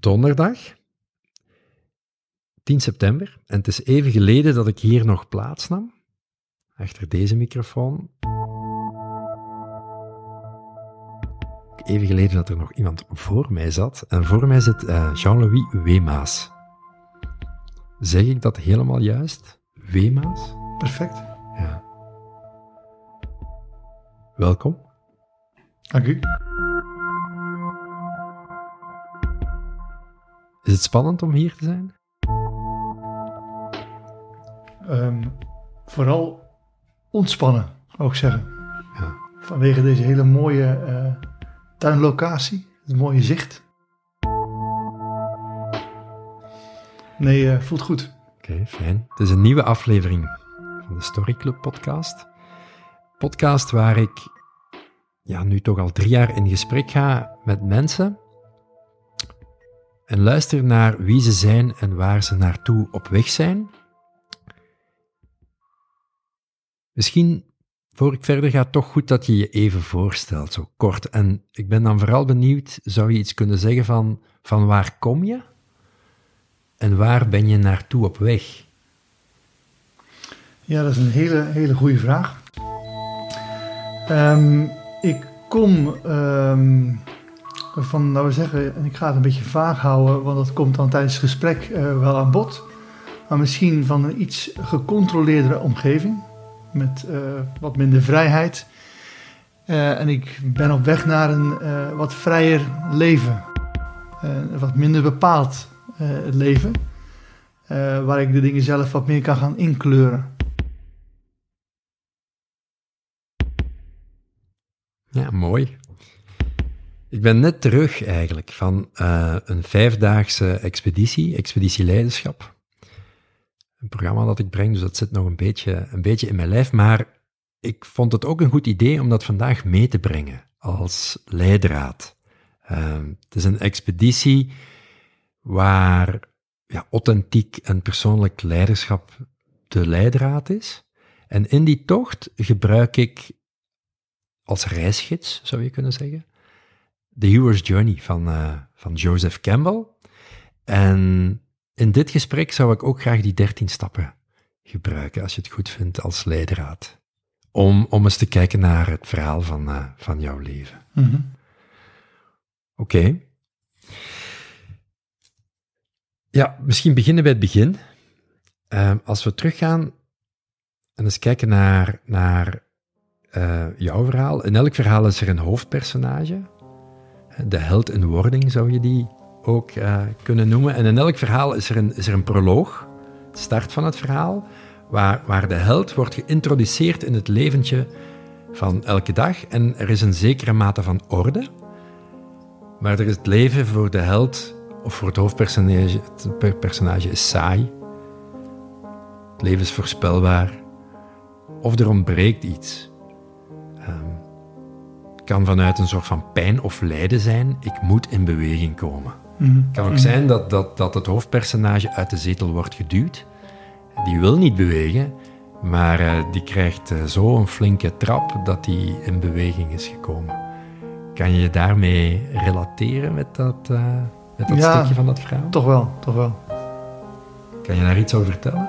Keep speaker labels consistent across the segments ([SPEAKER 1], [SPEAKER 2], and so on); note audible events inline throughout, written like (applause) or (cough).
[SPEAKER 1] donderdag, 10 september. En het is even geleden dat ik hier nog plaatsnam, achter deze microfoon. Even geleden dat er nog iemand voor mij zat. En voor mij zit uh, Jean-Louis Weemaas. Zeg ik dat helemaal juist? Weemaas?
[SPEAKER 2] Perfect.
[SPEAKER 1] Ja. Welkom.
[SPEAKER 2] Dank u.
[SPEAKER 1] Is het spannend om hier te zijn?
[SPEAKER 2] Um, vooral ontspannen, zou ik zeggen.
[SPEAKER 1] Ja.
[SPEAKER 2] Vanwege deze hele mooie uh, tuinlocatie, het mooie zicht. Nee, uh, voelt goed.
[SPEAKER 1] Oké, fijn. Het is een nieuwe aflevering van de Story Club podcast. Podcast waar ik ja, nu toch al drie jaar in gesprek ga met mensen en luister naar wie ze zijn en waar ze naartoe op weg zijn. Misschien, voor ik verder ga, toch goed dat je je even voorstelt, zo kort. En ik ben dan vooral benieuwd, zou je iets kunnen zeggen van, van waar kom je? En waar ben je naartoe op weg?
[SPEAKER 2] Ja, dat is een hele, hele goede vraag. Um, ik kom um, van, laten we zeggen, en ik ga het een beetje vaag houden, want dat komt dan tijdens het gesprek uh, wel aan bod. Maar misschien van een iets gecontroleerdere omgeving, met uh, wat minder vrijheid. Uh, en ik ben op weg naar een wat vrijer leven, wat minder bepaald leven, waar ik de dingen zelf wat meer kan gaan inkleuren.
[SPEAKER 1] Ja, mooi. Ik ben net terug eigenlijk van uh, een vijfdaagse expeditie, Expeditie Leiderschap. Een programma dat ik breng, dus dat zit nog een beetje, een beetje in mijn lijf. Maar ik vond het ook een goed idee om dat vandaag mee te brengen als leidraad. Uh, het is een expeditie waar ja, authentiek en persoonlijk leiderschap de leidraad is. En in die tocht gebruik ik als reisgids, zou je kunnen zeggen, The Hero's Journey van, uh, van Joseph Campbell. En in dit gesprek zou ik ook graag die dertien stappen gebruiken, als je het goed vindt, als leidraad. Om, om eens te kijken naar het verhaal van, uh, van jouw leven.
[SPEAKER 2] Mm -hmm.
[SPEAKER 1] Oké. Okay. Ja, misschien beginnen bij het begin. Uh, als we teruggaan en eens kijken naar, naar uh, jouw verhaal. In elk verhaal is er een hoofdpersonage de held in wording zou je die ook uh, kunnen noemen. En in elk verhaal is er een, is er een proloog, start van het verhaal, waar, waar de held wordt geïntroduceerd in het leventje van elke dag. En er is een zekere mate van orde. Maar er is het leven voor de held, of voor het hoofdpersonage, het personage is saai. Het leven is voorspelbaar. Of er ontbreekt iets. Kan vanuit een soort van pijn of lijden zijn. Ik moet in beweging komen. Het kan ook zijn dat, dat, dat het hoofdpersonage uit de zetel wordt geduwd. Die wil niet bewegen, maar uh, die krijgt uh, zo een flinke trap dat hij in beweging is gekomen. Kan je je daarmee relateren met dat, uh, met dat
[SPEAKER 2] ja,
[SPEAKER 1] stukje van dat verhaal?
[SPEAKER 2] Toch wel, toch wel.
[SPEAKER 1] Kan je daar iets over vertellen?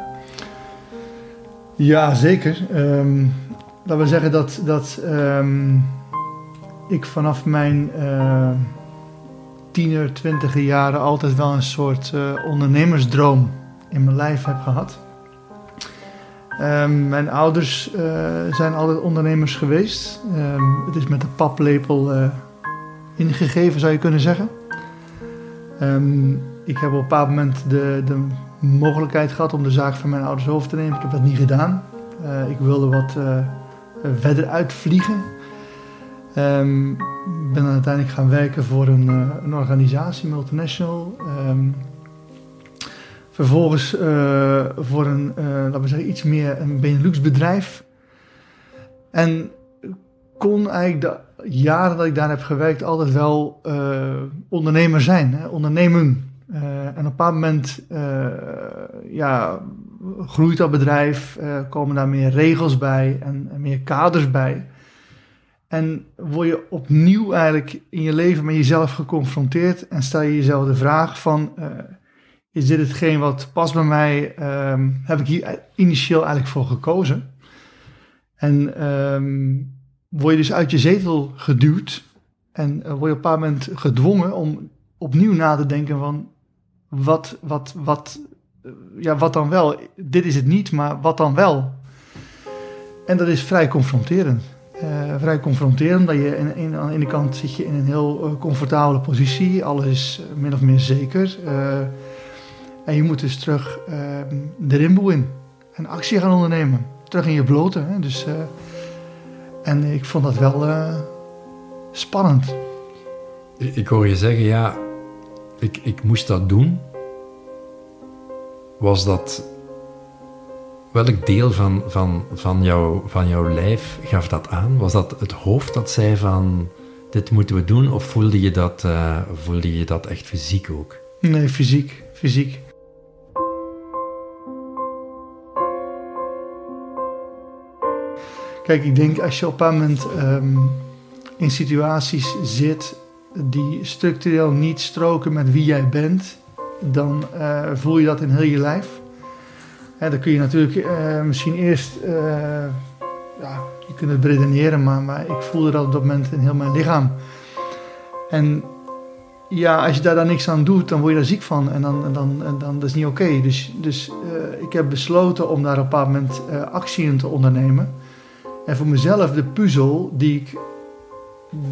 [SPEAKER 2] Ja, zeker. Um, laten we zeggen dat, dat um, ik vanaf mijn uh, tiener, twintiger jaren altijd wel een soort uh, ondernemersdroom in mijn lijf heb gehad. Um, mijn ouders uh, zijn altijd ondernemers geweest. Um, het is met de paplepel ingegeven, zou je kunnen zeggen. Um, ik heb op een bepaald moment de, de mogelijkheid gehad om de zaak van mijn ouders over te nemen. Ik heb dat niet gedaan. ik wilde wat verder uitvliegen. Um, ben dan uiteindelijk gaan werken voor een, uh, een organisatie, multinational. Um, vervolgens uh, voor een, uh, laten we zeggen, iets meer een Benelux bedrijf. En kon eigenlijk de jaren dat ik daar heb gewerkt altijd wel ondernemer zijn, hè? ondernemen. en op een bepaald moment ja, groeit dat bedrijf, komen daar meer regels bij en meer kaders bij. En word je opnieuw eigenlijk in je leven met jezelf geconfronteerd en stel je jezelf de vraag van, uh, is dit hetgeen wat past bij mij? Um, heb ik hier initieel eigenlijk voor gekozen? En um, word je dus uit je zetel geduwd en uh, word je op een paar moment gedwongen om opnieuw na te denken van, wat, wat, wat, uh, ja, wat dan wel? Dit is het niet, maar wat dan wel? En dat is vrij confronterend. Uh, vrij confronterend, dat je in, aan de ene kant zit je in een heel uh, comfortabele positie, alles is min of meer zeker. Uh, en je moet dus terug ehm, de rimboe in en actie gaan ondernemen. Terug in je blote. Hè? Dus, en ik vond dat wel spannend.
[SPEAKER 1] Ik hoor je zeggen, ja, ik, ik moest dat doen. Was dat Welk deel van, van, van, jou, van jouw lijf gaf dat aan? Was dat het hoofd dat zei van dit moeten we doen? Of voelde je dat, uh, voelde je dat echt fysiek ook?
[SPEAKER 2] Nee, fysiek. Fysiek. Kijk, ik denk als je op een moment um, in situaties zit die structureel niet stroken met wie jij bent, dan uh, voel je dat in heel je lijf. Dan kun je natuurlijk uh, misschien eerst, uh, ja, je kunt het redeneren, maar, maar ik voelde dat op dat moment in heel mijn lichaam. En ja, als je daar dan niks aan doet, dan word je daar ziek van en dan, dan, dan dat is niet oké. Dus, dus uh, ik heb besloten om daar op een bepaald moment actie in te ondernemen. En voor mezelf de puzzel die ik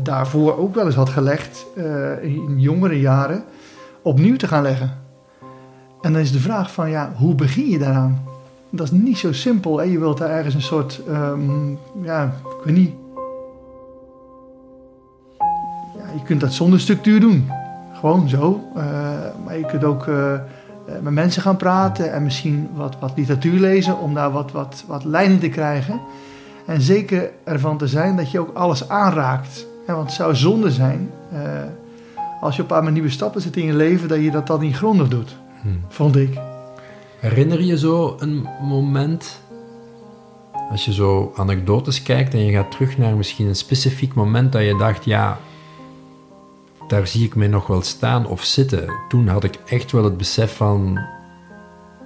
[SPEAKER 2] daarvoor ook wel eens had gelegd in jongere jaren, opnieuw te gaan leggen. En dan is de vraag van, ja, hoe begin je daaraan? Dat is niet zo simpel. Hè? Je wilt daar ergens een soort, um, ja, ik weet niet. Ja, je kunt dat zonder structuur doen. Gewoon zo. Uh, maar je kunt ook uh, met mensen gaan praten en misschien wat, wat literatuur lezen om daar wat, wat, wat lijnen te krijgen. En zeker ervan te zijn dat je ook alles aanraakt. Want het zou zonde zijn als je op een paar nieuwe stappen zit in je leven, dat je dat dan niet grondig doet. Hmm. Vond ik.
[SPEAKER 1] Herinner je zo een moment, als je zo anekdotes kijkt en je gaat terug naar misschien een specifiek moment dat je dacht, ja, daar zie ik mij nog wel staan of zitten. Toen had ik echt wel het besef van,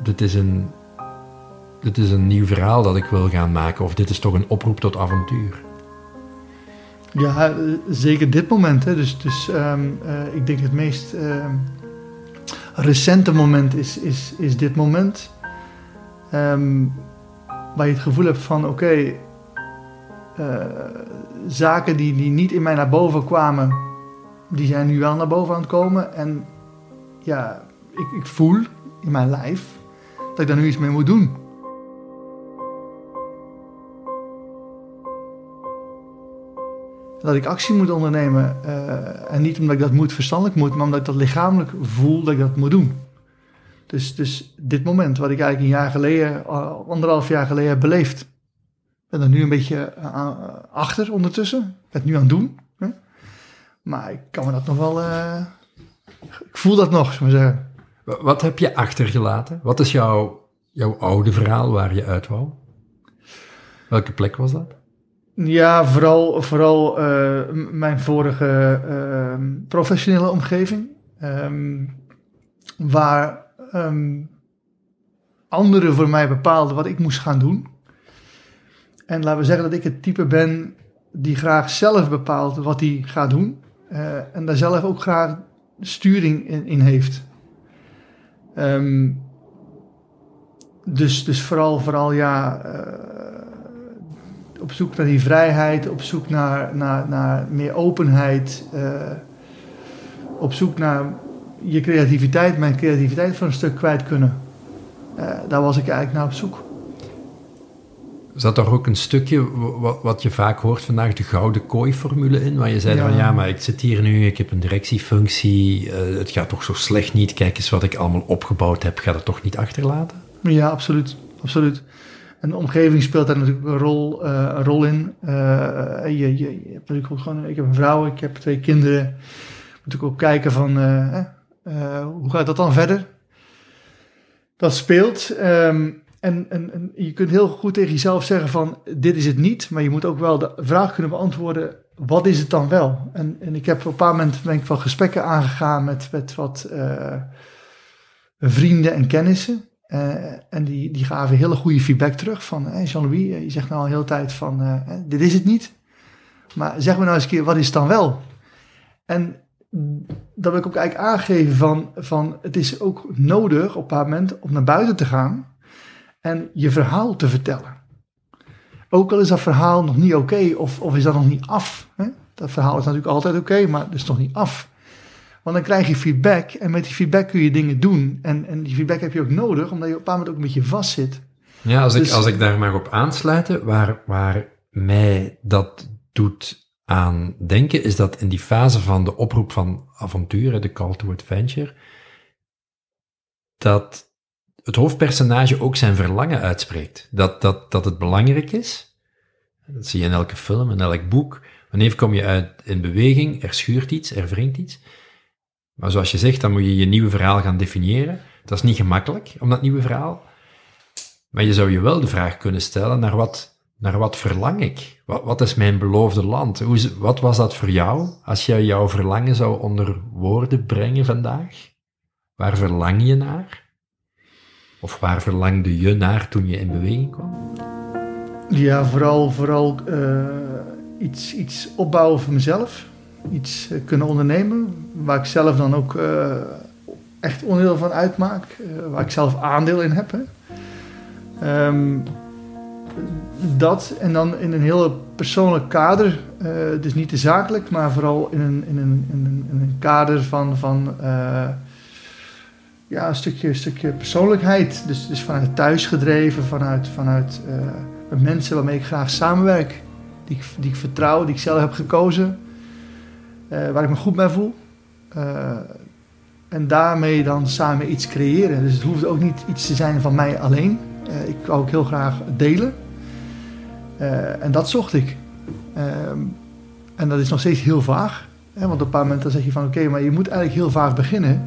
[SPEAKER 1] dit is een, dit is een nieuw verhaal dat ik wil gaan maken, of dit is toch een oproep tot avontuur.
[SPEAKER 2] Ja, zeker dit moment. Hè. Dus, dus um, uh, ik denk het meest... Uh, recente moment is, is, is dit moment. Um, waar je het gevoel hebt van oké, uh, zaken die, die niet in mij naar boven kwamen, die zijn nu wel naar boven aan het komen. En ja, ik, ik voel in mijn lijf dat ik daar nu iets mee moet doen. Dat ik actie moet ondernemen. Uh, en niet omdat ik dat moet verstandelijk moet, maar omdat ik dat lichamelijk voel dat ik dat moet doen. Dus, dus dit moment, wat ik eigenlijk een jaar geleden, anderhalf jaar geleden heb beleefd. Ben er nu een beetje uh, achter ondertussen. Ik ben het nu aan het doen. Hè? Maar ik kan me dat nog wel... Ik voel dat nog, zou ik zeggen.
[SPEAKER 1] Wat heb je achtergelaten? Wat is jouw, jouw oude verhaal waar je uit wou? Welke plek was dat?
[SPEAKER 2] Ja, vooral, vooral uh, mijn vorige uh, professionele omgeving. Um, waar um, anderen voor mij bepaalden wat ik moest gaan doen. En laten we zeggen dat ik het type ben die graag zelf bepaalt wat hij gaat doen. Uh, en daar zelf ook graag sturing in, heeft. Dus, dus vooral, vooral ja op zoek naar die vrijheid, op zoek naar, naar, naar meer openheid, uh, op zoek naar je creativiteit, mijn creativiteit voor een stuk kwijt kunnen. Uh, daar was ik eigenlijk naar op zoek.
[SPEAKER 1] Zat er ook een stukje wat, wat, je vaak hoort vandaag, de gouden kooi-formule in? Waar je zei van ja, maar ik zit hier nu, ik heb een directiefunctie, uh, het gaat toch zo slecht niet, kijk eens wat ik allemaal opgebouwd heb, ga dat toch niet achterlaten?
[SPEAKER 2] Ja, absoluut. absoluut. En de omgeving speelt daar natuurlijk een rol, uh, een rol in. Uh, je, je, hebt natuurlijk gewoon, ik heb een vrouw, ik heb twee kinderen. Moet ik ook kijken van uh, hoe gaat dat dan verder? Dat speelt. Um, en, en, en, je kunt heel goed tegen jezelf zeggen van dit is het niet. Maar je moet ook wel de vraag kunnen beantwoorden. wat is het dan wel? En, en ik heb op een paar momenten ik wel gesprekken aangegaan met, met wat vrienden en kennissen. Uh, en die, die gaven hele goede feedback terug van hey Jean-Louis, je zegt nou al hele tijd van uh, dit is het niet. Maar zeg me nou eens een keer, wat is het dan wel? En dat wil ik ook eigenlijk aangeven van, van het is ook nodig op een moment om naar buiten te gaan en je verhaal te vertellen. Ook al is dat verhaal nog niet oké of, of is dat nog niet af. Hè? Dat verhaal is natuurlijk altijd oké, maar het is nog niet af. Want dan krijg je feedback en met die feedback kun je dingen doen. En, en die feedback heb je ook nodig, omdat je op een bepaald moment ook een beetje vast zit.
[SPEAKER 1] Ja, als, ik, dus- als ik daar mag op aansluiten, waar, waar mij dat doet aan denken, is dat in die fase van de oproep van avontuur, de call to adventure, dat het hoofdpersonage ook zijn verlangen uitspreekt. Dat, dat, dat het belangrijk is. Dat zie je in elke film, in elk boek. Wanneer kom je uit in beweging, er schuurt iets, er wringt iets. Maar zoals je zegt, dan moet je je nieuwe verhaal gaan definiëren. Dat is niet gemakkelijk, om dat nieuwe verhaal. Maar je zou je wel de vraag kunnen stellen naar wat, naar wat verlang ik? Wat, wat is mijn beloofde land? Hoe, wat was dat voor jou, als je jouw verlangen zou onder woorden brengen vandaag? Waar verlang je naar? Of waar verlangde je naar toen je in beweging kwam?
[SPEAKER 2] Ja, vooral, vooral uh, iets, iets opbouwen voor mezelf. Iets uh, kunnen ondernemen, waar ik zelf dan ook uh, echt onderdeel van uitmaak. waar ik zelf aandeel in heb. Hè. Um, dat en dan in een heel persoonlijk kader. dus niet te zakelijk, maar vooral in een, in een, in een, een kader van... van ja, een stukje, stukje persoonlijkheid. Dus, dus vanuit thuis gedreven, vanuit, vanuit uh, mensen waarmee ik graag samenwerk. Die die ik vertrouw, die ik zelf heb gekozen. Uh, waar ik me goed bij voel. Uh, en daarmee dan samen iets creëren. Dus het hoeft ook niet iets te zijn van mij alleen. ik wou ook heel graag delen. en dat zocht ik. Ehm, en dat is nog steeds heel vaag. Hè? Want op een paar momenten zeg je van oké, maar je moet eigenlijk heel vaag beginnen.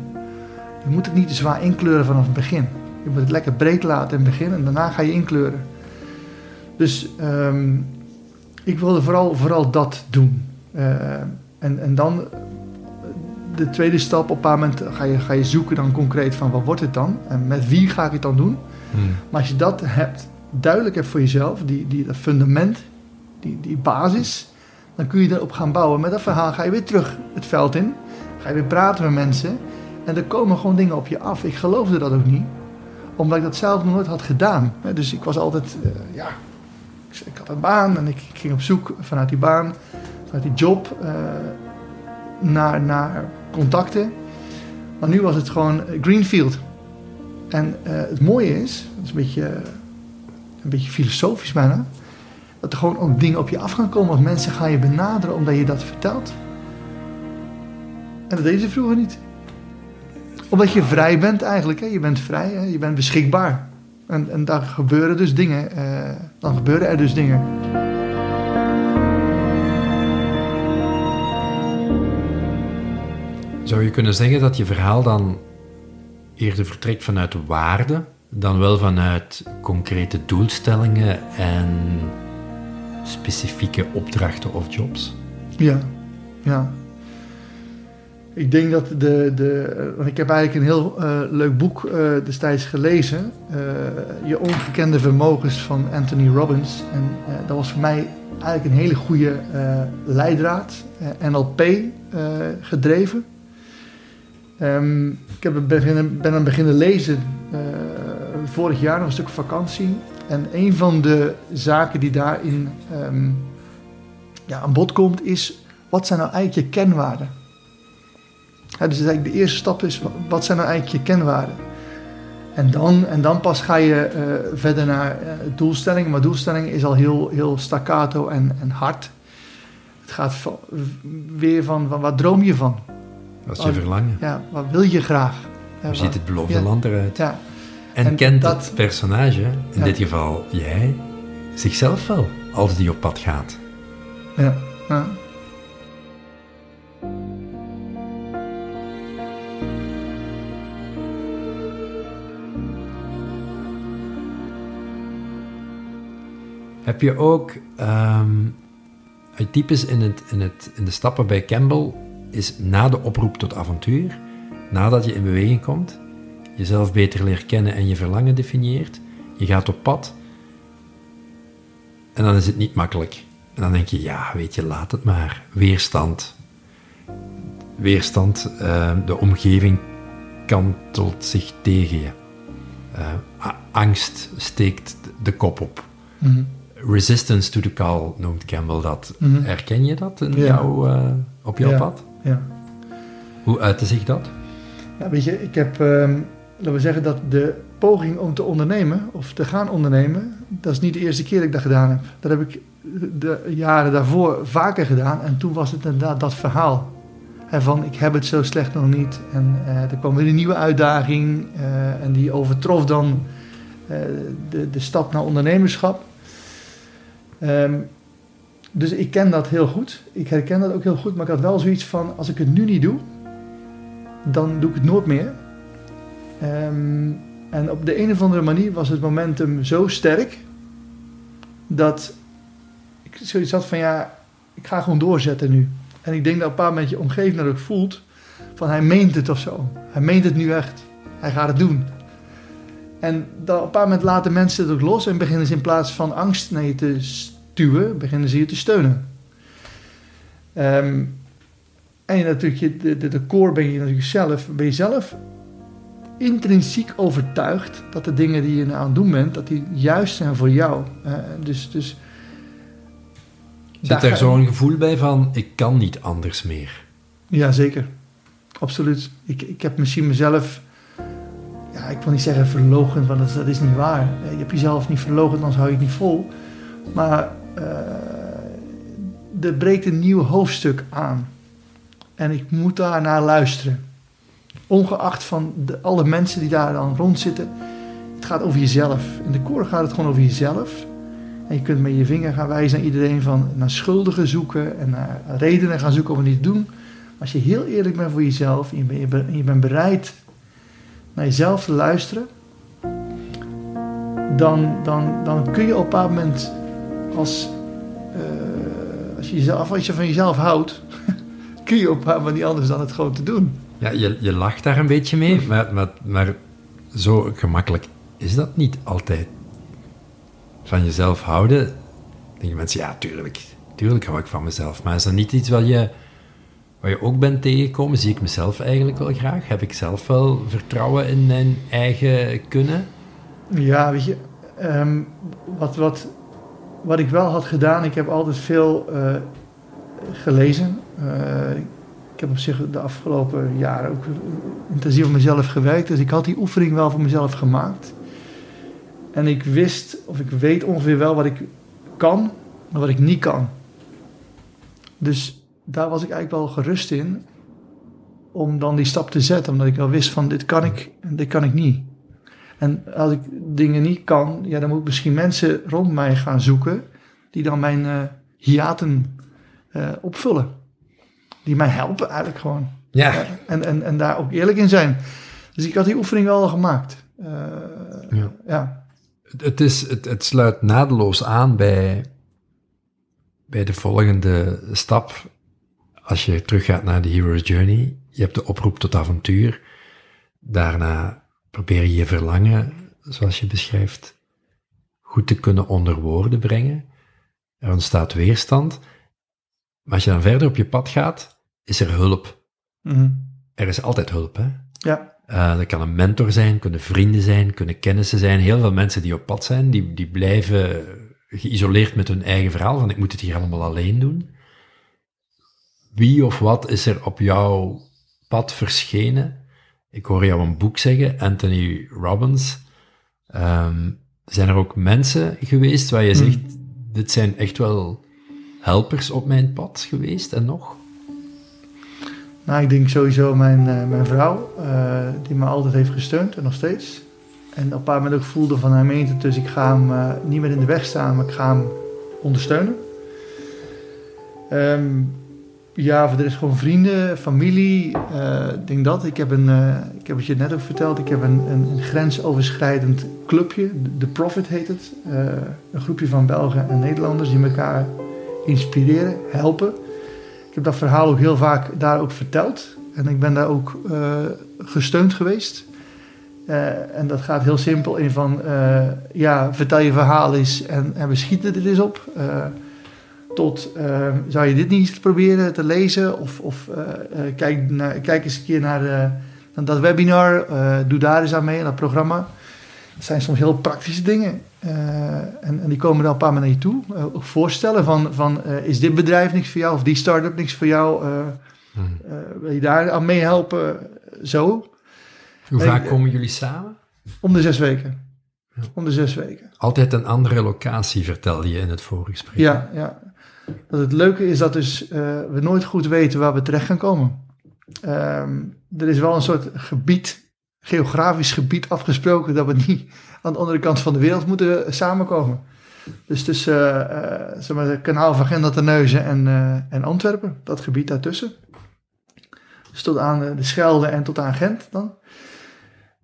[SPEAKER 2] Je moet het niet te zwaar inkleuren vanaf het begin. Je moet het lekker breed laten in het begin en daarna ga je inkleuren. Dus um, ik wilde vooral, vooral dat doen. En, en dan de tweede stap, op een paar moment ga je, ga je zoeken dan concreet van wat wordt het dan? En met wie ga ik het dan doen? Hmm. Maar als je dat hebt, duidelijk hebt voor jezelf, die, die, dat fundament, die, die basis, dan kun je erop gaan bouwen. Met dat verhaal ga je weer terug het veld in. Ga je weer praten met mensen. En er komen gewoon dingen op je af. Ik geloofde dat ook niet, omdat ik dat zelf nog nooit had gedaan. Dus ik was altijd, uh, ja, ik had een baan en ik ging op zoek vanuit die baan, vanuit die job, uh, naar, naar contacten. Maar nu was het gewoon Greenfield. En uh, het mooie is, dat is een beetje, een beetje filosofisch bijna, dat er gewoon ook dingen op je af gaan komen. Want mensen gaan je benaderen omdat je dat vertelt. En dat deden ze vroeger niet omdat je vrij bent eigenlijk. Hè? Je bent vrij, hè? je bent beschikbaar. En, en daar gebeuren dus dingen. Uh, dan gebeuren er dus dingen.
[SPEAKER 1] Zou je kunnen zeggen dat je verhaal dan eerder vertrekt vanuit waarde dan wel vanuit concrete doelstellingen en specifieke opdrachten of jobs?
[SPEAKER 2] Ja, ja. Ik denk dat de, de. Ik heb eigenlijk een heel uh, leuk boek uh, destijds gelezen. Uh, Je ongekende vermogens van Anthony Robbins. En dat was voor mij eigenlijk een hele goede leidraad. NLP gedreven. Um, ik heb beginnen, ben aan beginnen lezen vorig jaar, nog een stuk vakantie. En een van de zaken die daarin um, ja, aan bod komt is: wat zijn nou eigenlijk je kenwaarden? Dus eigenlijk de eerste stap is, wat zijn nou eigenlijk je kenwaarden? En dan, en dan pas ga je uh, verder naar uh, doelstellingen. Maar doelstellingen is al heel, heel staccato en, en hard. Het gaat weer van, van, wat droom je van?
[SPEAKER 1] Wat is je verlangen?
[SPEAKER 2] Ja, wat wil je graag?
[SPEAKER 1] Hoe ziet het beloofde land eruit? Ja. En, en kent dat, het personage, in dit geval jij, zichzelf wel, als die op pad gaat?
[SPEAKER 2] Ja, ja.
[SPEAKER 1] Heb je ook, um, typisch in, het, in, het, in de stappen bij Campbell is na de oproep tot avontuur, nadat je in beweging komt, jezelf beter leert kennen en je verlangen definieert, je gaat op pad en dan is het niet makkelijk. En dan denk je, ja, weet je, laat het maar. Weerstand. Weerstand, uh, de omgeving kantelt zich tegen je. Uh, angst steekt de kop op.
[SPEAKER 2] Mhm.
[SPEAKER 1] Resistance to the call noemt Campbell dat.
[SPEAKER 2] Mhm.
[SPEAKER 1] Herken je dat in
[SPEAKER 2] Ja.
[SPEAKER 1] jou, eh, op jouw
[SPEAKER 2] Ja.
[SPEAKER 1] pad?
[SPEAKER 2] Ja.
[SPEAKER 1] Hoe uitte zich dat?
[SPEAKER 2] Ja, weet je, ik heb, ehm, laten we zeggen dat de poging om te ondernemen of te gaan ondernemen, dat is niet de eerste keer dat ik dat gedaan heb. Dat heb ik de jaren daarvoor vaker gedaan en toen was het inderdaad dat verhaal. Hè, van ik heb het zo slecht nog niet en eh, er kwam weer een nieuwe uitdaging eh, en die overtrof dan eh, de, de stap naar ondernemerschap. Ehm, dus ik ken dat heel goed. Ik herken dat ook heel goed, maar ik had wel zoiets van als ik het nu niet doe, dan doe ik het nooit meer. Ehm, en op de een of andere manier was het momentum zo sterk dat ik zoiets had van ja, ik ga gewoon doorzetten nu. En ik denk dat op een paar moment je omgeving dat voelt van hij meent het of zo. Hij meent het nu echt. Hij gaat het doen. En dan op een paar moment laten mensen het ook los en beginnen ze in plaats van angst je te stuwen, beginnen ze je te steunen. Ehm, en je natuurlijk, je, de, de, de core ben je natuurlijk zelf, ben je zelf intrinsiek overtuigd dat de dingen die je nou aan het doen bent, dat die juist zijn voor jou. Eh, dus, dus
[SPEAKER 1] Zit
[SPEAKER 2] daar
[SPEAKER 1] er zo'n gevoel bij van, ik kan niet anders meer?
[SPEAKER 2] Ja, zeker. Absoluut. Ik, ik heb misschien mezelf, ja, ik wil niet zeggen verlogend, want dat, is- dat is niet waar. Eh, Je hebt jezelf niet verlogend, anders hou je het niet vol. Maar eh, er breekt een nieuw hoofdstuk aan. En ik moet daar naar luisteren. Ongeacht van de, alle mensen die daar dan rondzitten. Het gaat over jezelf. In de koor gaat het gewoon over jezelf. En je kunt met je vinger gaan wijzen naar iedereen van naar schuldigen zoeken en naar redenen gaan zoeken om het niet te doen. Als je heel eerlijk bent voor jezelf en je bent, je bent- bereid naar jezelf te luisteren, dan, dan, dan kun je op een bepaald moment, als, als, je jezelf, als je van jezelf houdt, (laughs) kun je op een moment niet anders dan het gewoon te doen.
[SPEAKER 1] Ja, je, je lacht daar een beetje mee, (laughs) maar, maar, maar zo gemakkelijk is dat niet altijd. Van jezelf houden, denken mensen, ja, tuurlijk, tuurlijk hou ik van mezelf. Maar is dat niet iets wat je, wat je ook bent tegengekomen? Zie ik mezelf eigenlijk wel graag? Heb ik zelf wel vertrouwen in mijn eigen kunnen?
[SPEAKER 2] Ja, weet je, ehm, wat, wat, wat ik wel had gedaan, ik heb altijd veel eh, gelezen. Eh, ik heb op zich de afgelopen jaren ook intensief op mezelf gewerkt, dus ik had die oefening wel voor mezelf gemaakt. En ik wist, of ik weet ongeveer wel wat ik kan, maar wat ik niet kan. Dus daar was ik eigenlijk wel gerust in om dan die stap te zetten, omdat ik wel wist van dit kan ik en dit kan ik niet. En als ik dingen niet kan, ja, dan moet ik misschien mensen rond mij gaan zoeken die dan mijn eh hiaten eh, opvullen. Die mij helpen eigenlijk gewoon.
[SPEAKER 1] Ja,
[SPEAKER 2] Ja, en, en, en daar ook eerlijk in zijn. Dus ik had die oefening wel al gemaakt. Eh,
[SPEAKER 1] Ja.
[SPEAKER 2] ja.
[SPEAKER 1] Het, is, het, het sluit naadloos aan bij, bij de volgende stap. Als je teruggaat naar de Hero's Journey, je hebt de oproep tot avontuur. Daarna probeer je je verlangen, zoals je beschrijft, goed te kunnen onder woorden brengen. Er ontstaat weerstand. Maar als je dan verder op je pad gaat, is er hulp.
[SPEAKER 2] Mhm.
[SPEAKER 1] Er is altijd hulp, hè?
[SPEAKER 2] ja.
[SPEAKER 1] Eh, dat kan een mentor zijn, kunnen vrienden zijn, kunnen kennissen zijn. Heel veel mensen die op pad zijn, die, die blijven geïsoleerd met hun eigen verhaal, van ik moet het hier allemaal alleen doen. Wie of wat is er op jouw pad verschenen? Ik hoor jou een boek zeggen, Anthony Robbins. Ehm, zijn er ook mensen geweest waar je
[SPEAKER 2] Hmm.
[SPEAKER 1] zegt, dit zijn echt wel helpers op mijn pad geweest en nog?
[SPEAKER 2] Nou, ik denk sowieso mijn, eh, mijn vrouw, eh, die me altijd heeft gesteund en nog steeds. En op een paar moment ook voelde van hij meent het, dus ik ga hem eh, niet meer in de weg staan, maar ik ga hem ondersteunen. Ehm, ja, de rest gewoon vrienden, familie, ik denk dat. Ik heb, een, eh, ik heb het je net ook verteld, ik heb een, een, grensoverschrijdend clubje, The Profit heet het. Eh, een groepje van Belgen en Nederlanders die elkaar inspireren, helpen. Ik heb dat verhaal ook heel vaak daar ook verteld. En ik ben daar ook uh, gesteund geweest. Uh, en dat gaat heel simpel in van, uh, ja, vertel je verhaal eens en, en we schieten er eens op. tot, zou je dit niet eens proberen te lezen? Of, of kijk, naar, kijk eens een keer naar, naar dat webinar, doe daar eens aan mee, dat programma. Dat zijn soms heel praktische dingen. en, en, die komen dan een paar naar je toe. ook voorstellen van, van is dit bedrijf niks voor jou? Of die start-up niks voor jou? Hmm. wil je daar aan meehelpen? Zo.
[SPEAKER 1] Hoe vaak komen jullie samen?
[SPEAKER 2] Om de zes weken. Om de zes weken.
[SPEAKER 1] Altijd een andere locatie, vertelde je in het voorgesprek.
[SPEAKER 2] Ja, ja. Dat het leuke is dat dus, uh, we nooit goed weten waar we terecht gaan komen. Um, er is wel een soort gebied, geografisch gebied afgesproken, dat we niet aan de andere kant van de wereld moeten samenkomen. Dus tussen uh, zeg maar, het kanaal van Gendelterneuzen en, en Antwerpen, dat gebied daartussen. Dus tot aan de Schelde en tot aan Gent dan.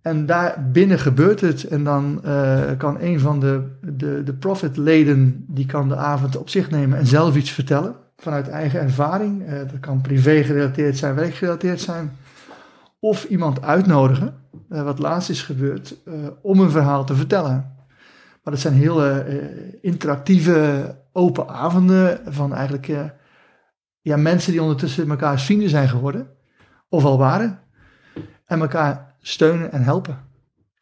[SPEAKER 2] En daar binnen gebeurt het. En dan uh, kan een van de, de, de profitleden, die kan de avond op zich nemen en zelf iets vertellen. Vanuit eigen ervaring. Uh, dat kan privé gerelateerd zijn, werkgerelateerd zijn. Of iemand uitnodigen, uh, wat laatst is gebeurd, om een verhaal te vertellen. Maar dat zijn hele interactieve, open avonden van eigenlijk ja, mensen die ondertussen elkaar vrienden zijn geworden. Of al waren. En elkaar steunen en helpen.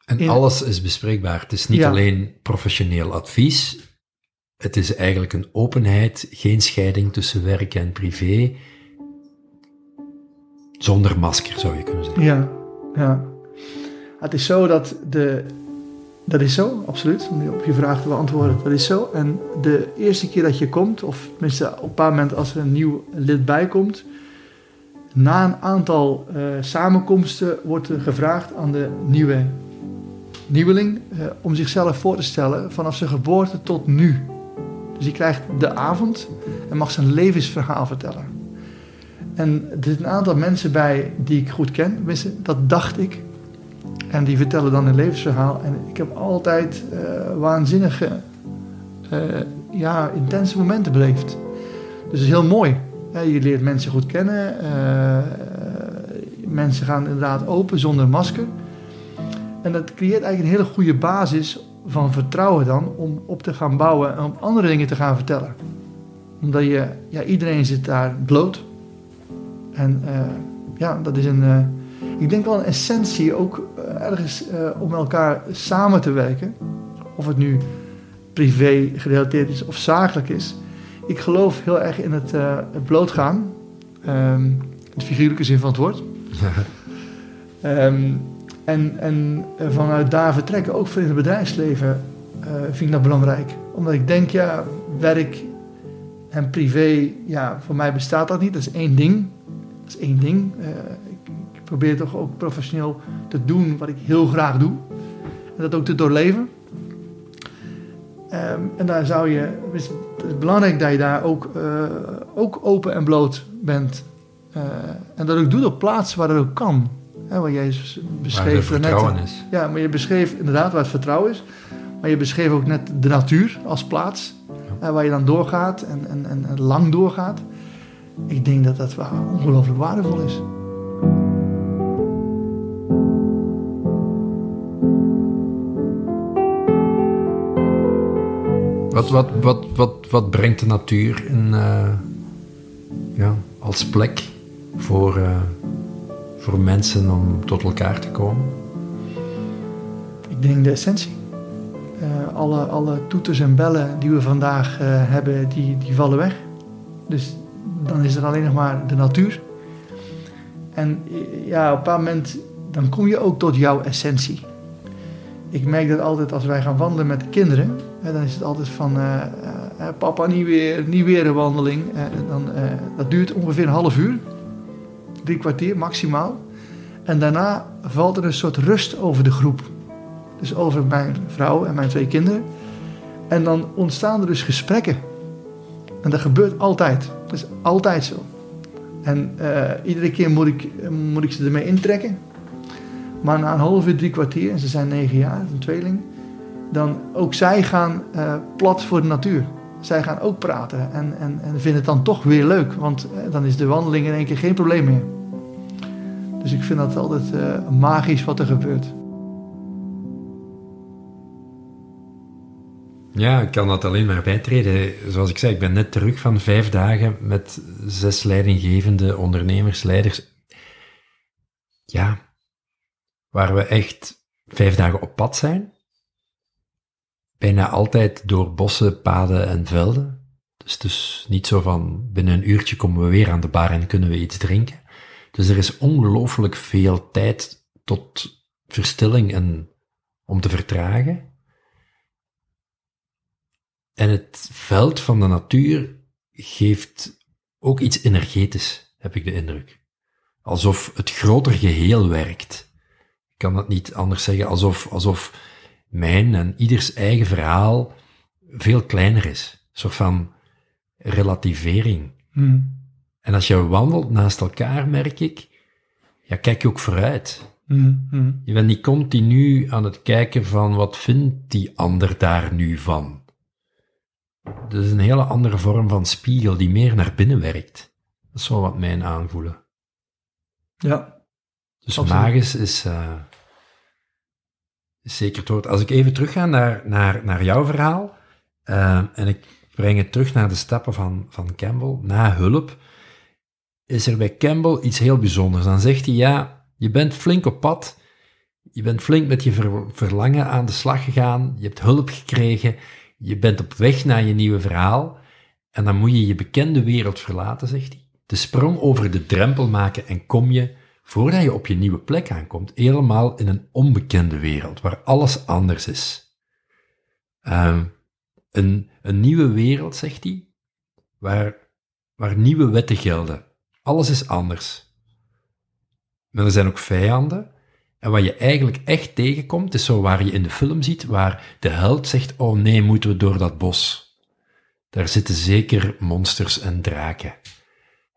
[SPEAKER 1] En alles is bespreekbaar. Het is niet alleen professioneel advies. Het is eigenlijk een openheid, geen scheiding tussen werk en privé. Zonder masker zou je kunnen zeggen.
[SPEAKER 2] Ja, ja. Het is zo dat de. Dat is zo, absoluut. Om op je vraag te beantwoorden, dat is zo. En de eerste keer dat je komt, of tenminste op een paar moment als er een nieuw lid bij komt, na een aantal uh, samenkomsten wordt er gevraagd aan de nieuwe nieuweling uh, om zichzelf voor te stellen vanaf zijn geboorte tot nu. Dus hij krijgt de avond en mag zijn levensverhaal vertellen. En er zitten een aantal mensen bij die ik goed ken, dat dacht ik. En die vertellen dan hun levensverhaal. En ik heb altijd uh, waanzinnige, ja, intense momenten beleefd. Dus het is heel mooi je leert mensen goed kennen. Uh, mensen gaan inderdaad open zonder masker. En dat creëert eigenlijk een hele goede basis van vertrouwen dan om op te gaan bouwen en om andere dingen te gaan vertellen. Omdat je, ja, iedereen zit daar bloot. En uh, ja, dat is een, uh, ik denk wel een essentie ook ergens om elkaar samen te werken. Of het nu privé gerelateerd is of zakelijk is ik geloof heel erg in het, uh, het blootgaan. Um, de figuurlijke zin van het woord. um, (laughs) en, en vanuit daar vertrekken, ook voor in het bedrijfsleven, uh, vind ik dat belangrijk. Omdat ik denk, ja, werk en privé, ja, voor mij bestaat dat niet. Dat is één ding. Dat is één ding. Uh, ik, ik, probeer toch ook professioneel te doen wat ik heel graag doe. En dat ook te doorleven. Um, en daar zou je, het is belangrijk dat je daar ook, uh, ook open en bloot bent. Uh, en dat ook doet op plaatsen waar het ook kan. Hè, wat jij beschreef
[SPEAKER 1] waar vertrouwen net, is.
[SPEAKER 2] Ja, maar je beschreef inderdaad waar het vertrouwen is. Maar je beschreef ook net de natuur als plaats. Ja. waar je dan doorgaat en, en, en lang doorgaat. Ik denk dat dat ongelooflijk waardevol is.
[SPEAKER 1] Wat, wat, wat, wat, brengt de natuur uh, ja, als plek voor, uh, voor mensen om tot elkaar te komen?
[SPEAKER 2] Ik denk de essentie. Uh, alle, alle toeters en bellen die we vandaag hebben, die, die vallen weg. Dus dan is er alleen nog maar de natuur. En ja, op een bepaald moment dan kom je ook tot jouw essentie. Ik merk dat altijd als wij gaan wandelen met de kinderen dan is het altijd van, uh, uh, papa, niet weer, niet weer een wandeling. dan, dat duurt ongeveer een half uur, drie kwartier maximaal. En daarna valt er een soort rust over de groep. Dus over mijn vrouw en mijn twee kinderen. En dan ontstaan er dus gesprekken. En dat gebeurt altijd. Dat is altijd zo. En iedere keer moet ik, moet ik ze ermee intrekken. Maar na een half uur, drie kwartier, en ze zijn negen jaar, een tweeling dan ook zij gaan uh, plat voor de natuur. zij gaan ook praten en, en, en vinden het dan toch weer leuk, want eh, dan is de wandeling in één keer geen probleem meer. Dus ik vind dat altijd uh, magisch wat er gebeurt.
[SPEAKER 1] Ja, ik kan dat alleen maar bijtreden. Zoals ik zei, ik ben net terug van vijf dagen met zes leidinggevende ondernemers, leiders. Ja, waar we echt vijf dagen op pad zijn. Bijna altijd door bossen, paden en velden. Dus dus niet zo van binnen een uurtje komen we weer aan de bar en kunnen we iets drinken. Dus er is ongelooflijk veel tijd tot verstilling en om te vertragen. En het veld van de natuur geeft ook iets energetisch, heb ik de indruk. Alsof het groter geheel werkt. Ik kan dat niet anders zeggen, alsof, alsof mijn en ieders eigen verhaal veel kleiner is. Een soort van relativering.
[SPEAKER 2] Hmm.
[SPEAKER 1] En als je wandelt naast elkaar, merk ik, ja, kijk je ook vooruit.
[SPEAKER 2] Hmm, hmm.
[SPEAKER 1] Je bent niet continu aan het kijken van wat vindt die ander daar nu van. Dat is een hele andere vorm van spiegel die meer naar binnen werkt. Dat is wel wat mijn aanvoelen.
[SPEAKER 2] Ja.
[SPEAKER 1] Dus
[SPEAKER 2] Absoluut.
[SPEAKER 1] magisch is, eh, is zeker het woord. Als ik even terugga naar, naar, naar jouw verhaal, eh, en ik breng het terug naar de stappen van, van Campbell, na hulp, is er bij Campbell iets heel bijzonders. Dan zegt hij, ja, je bent flink op pad, je bent flink met je ver- verlangen aan de slag gegaan, je hebt hulp gekregen, je bent op weg naar je nieuwe verhaal, en dan moet je je bekende wereld verlaten, zegt hij. De sprong over de drempel maken en kom je, voordat je op je nieuwe plek aankomt, helemaal in een onbekende wereld, waar alles anders is. Ehm, een, een nieuwe wereld, zegt hij, waar, waar nieuwe wetten gelden. Alles is anders. Maar er zijn ook vijanden. En wat je eigenlijk echt tegenkomt, is zo waar je in de film ziet, waar de held zegt, oh nee, moeten we door dat bos. Daar zitten zeker monsters en draken.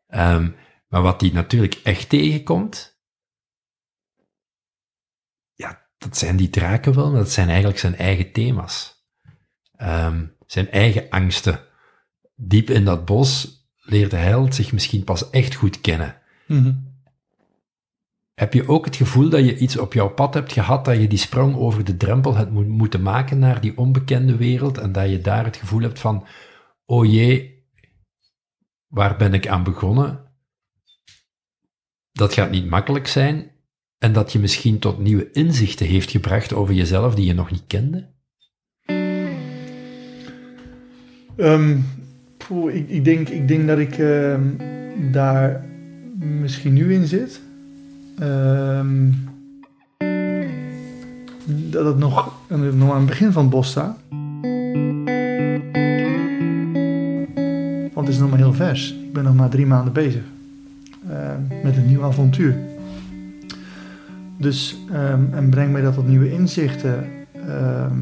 [SPEAKER 1] Ehm, maar wat hij natuurlijk echt tegenkomt, ja, dat zijn die draken wel, maar dat zijn eigenlijk zijn eigen thema's. Ehm, zijn eigen angsten. Diep in dat bos leert de held zich misschien pas echt goed kennen.
[SPEAKER 2] Mhm.
[SPEAKER 1] Heb je ook het gevoel dat je iets op jouw pad hebt gehad, dat je die sprong over de drempel hebt mo- moeten maken naar die onbekende wereld en dat je daar het gevoel hebt van, oh jee, waar ben ik aan begonnen? Dat gaat niet makkelijk zijn en dat je misschien tot nieuwe inzichten heeft gebracht over jezelf die je nog niet kende?
[SPEAKER 2] Ehm, ik, ik, denk, ik denk dat ik ehm, daar misschien nu in zit. Ehm, dat het nog, nog aan het begin van het bos staat. Want het is nog maar heel vers. Ik ben nog maar drie maanden bezig. Ehm, met een nieuw avontuur. Dus, ehm, en breng mij dat tot nieuwe inzichten. ehm,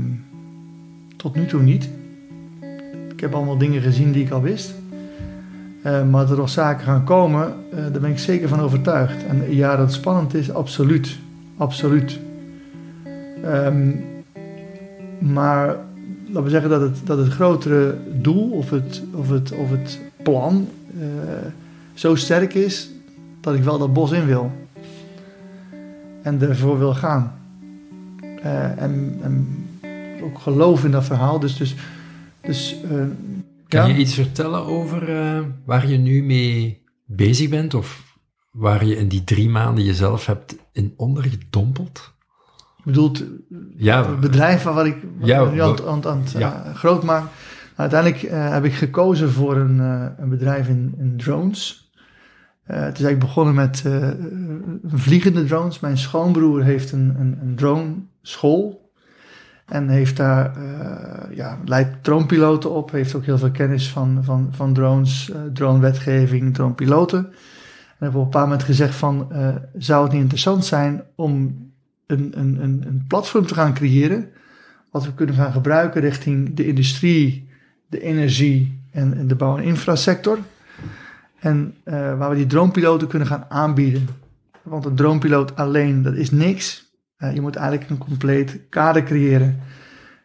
[SPEAKER 2] tot nu toe niet. Ik heb allemaal dingen gezien die ik al wist. Eh, maar dat er nog zaken gaan komen, eh, daar ben ik zeker van overtuigd. En ja, dat spannend is, absoluut. Absoluut. Ehm, maar laten we zeggen dat het, dat het grotere doel of het, of het, of het plan eh, zo sterk is dat ik wel dat bos in wil. En ervoor wil gaan. Eh, en, en ook geloof in dat verhaal. Dus, dus, dus eh,
[SPEAKER 1] Kan
[SPEAKER 2] ja.
[SPEAKER 1] je iets vertellen over eh, waar je nu mee bezig bent of waar je in die drie maanden jezelf hebt in ondergedompeld?
[SPEAKER 2] Je bedoelt
[SPEAKER 1] Ja,
[SPEAKER 2] het bedrijf waar ik
[SPEAKER 1] Ja,
[SPEAKER 2] nu aan, het- aan, het- aan het
[SPEAKER 1] ja.
[SPEAKER 2] groot maak. Uiteindelijk heb ik gekozen voor een, een bedrijf in, in drones. Eh, het is eigenlijk begonnen met eh, vliegende drones. Mijn schoonbroer heeft een, een, een drone school. En heeft daar, eh, ja, leidt dronepiloten op. Heeft ook heel veel kennis van, van, van drones, eh dronewetgeving, dronepiloten. En hebben op een paar moment gezegd van, zou het niet interessant zijn om een, een, een, een platform te gaan creëren, wat we kunnen gaan gebruiken richting de industrie, de energie en, en de bouw- en infrasector. En eh, waar we die dronepiloten kunnen gaan aanbieden. Want een dronepiloot alleen, dat is niks. Eh, je moet eigenlijk een compleet kader creëren.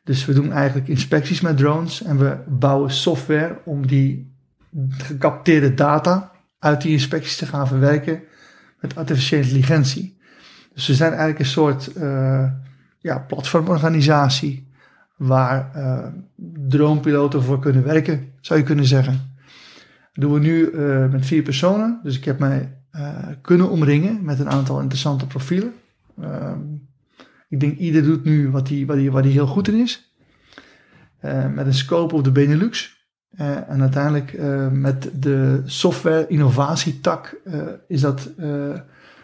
[SPEAKER 2] Dus we doen eigenlijk inspecties met drones en we bouwen software om die gecapteerde data uit die inspecties te gaan verwerken met artificiële intelligentie. Dus we zijn eigenlijk een soort uh, ja, platformorganisatie waar dronepiloten voor kunnen werken, zou je kunnen zeggen. Doen we nu uh, met vier personen. Dus ik heb mij kunnen omringen met een aantal interessante profielen. Ehm, ik denk ieder doet nu wat hij wat wat heel goed in is. met een scope op de Benelux. En uiteindelijk met de software innovatietak is dat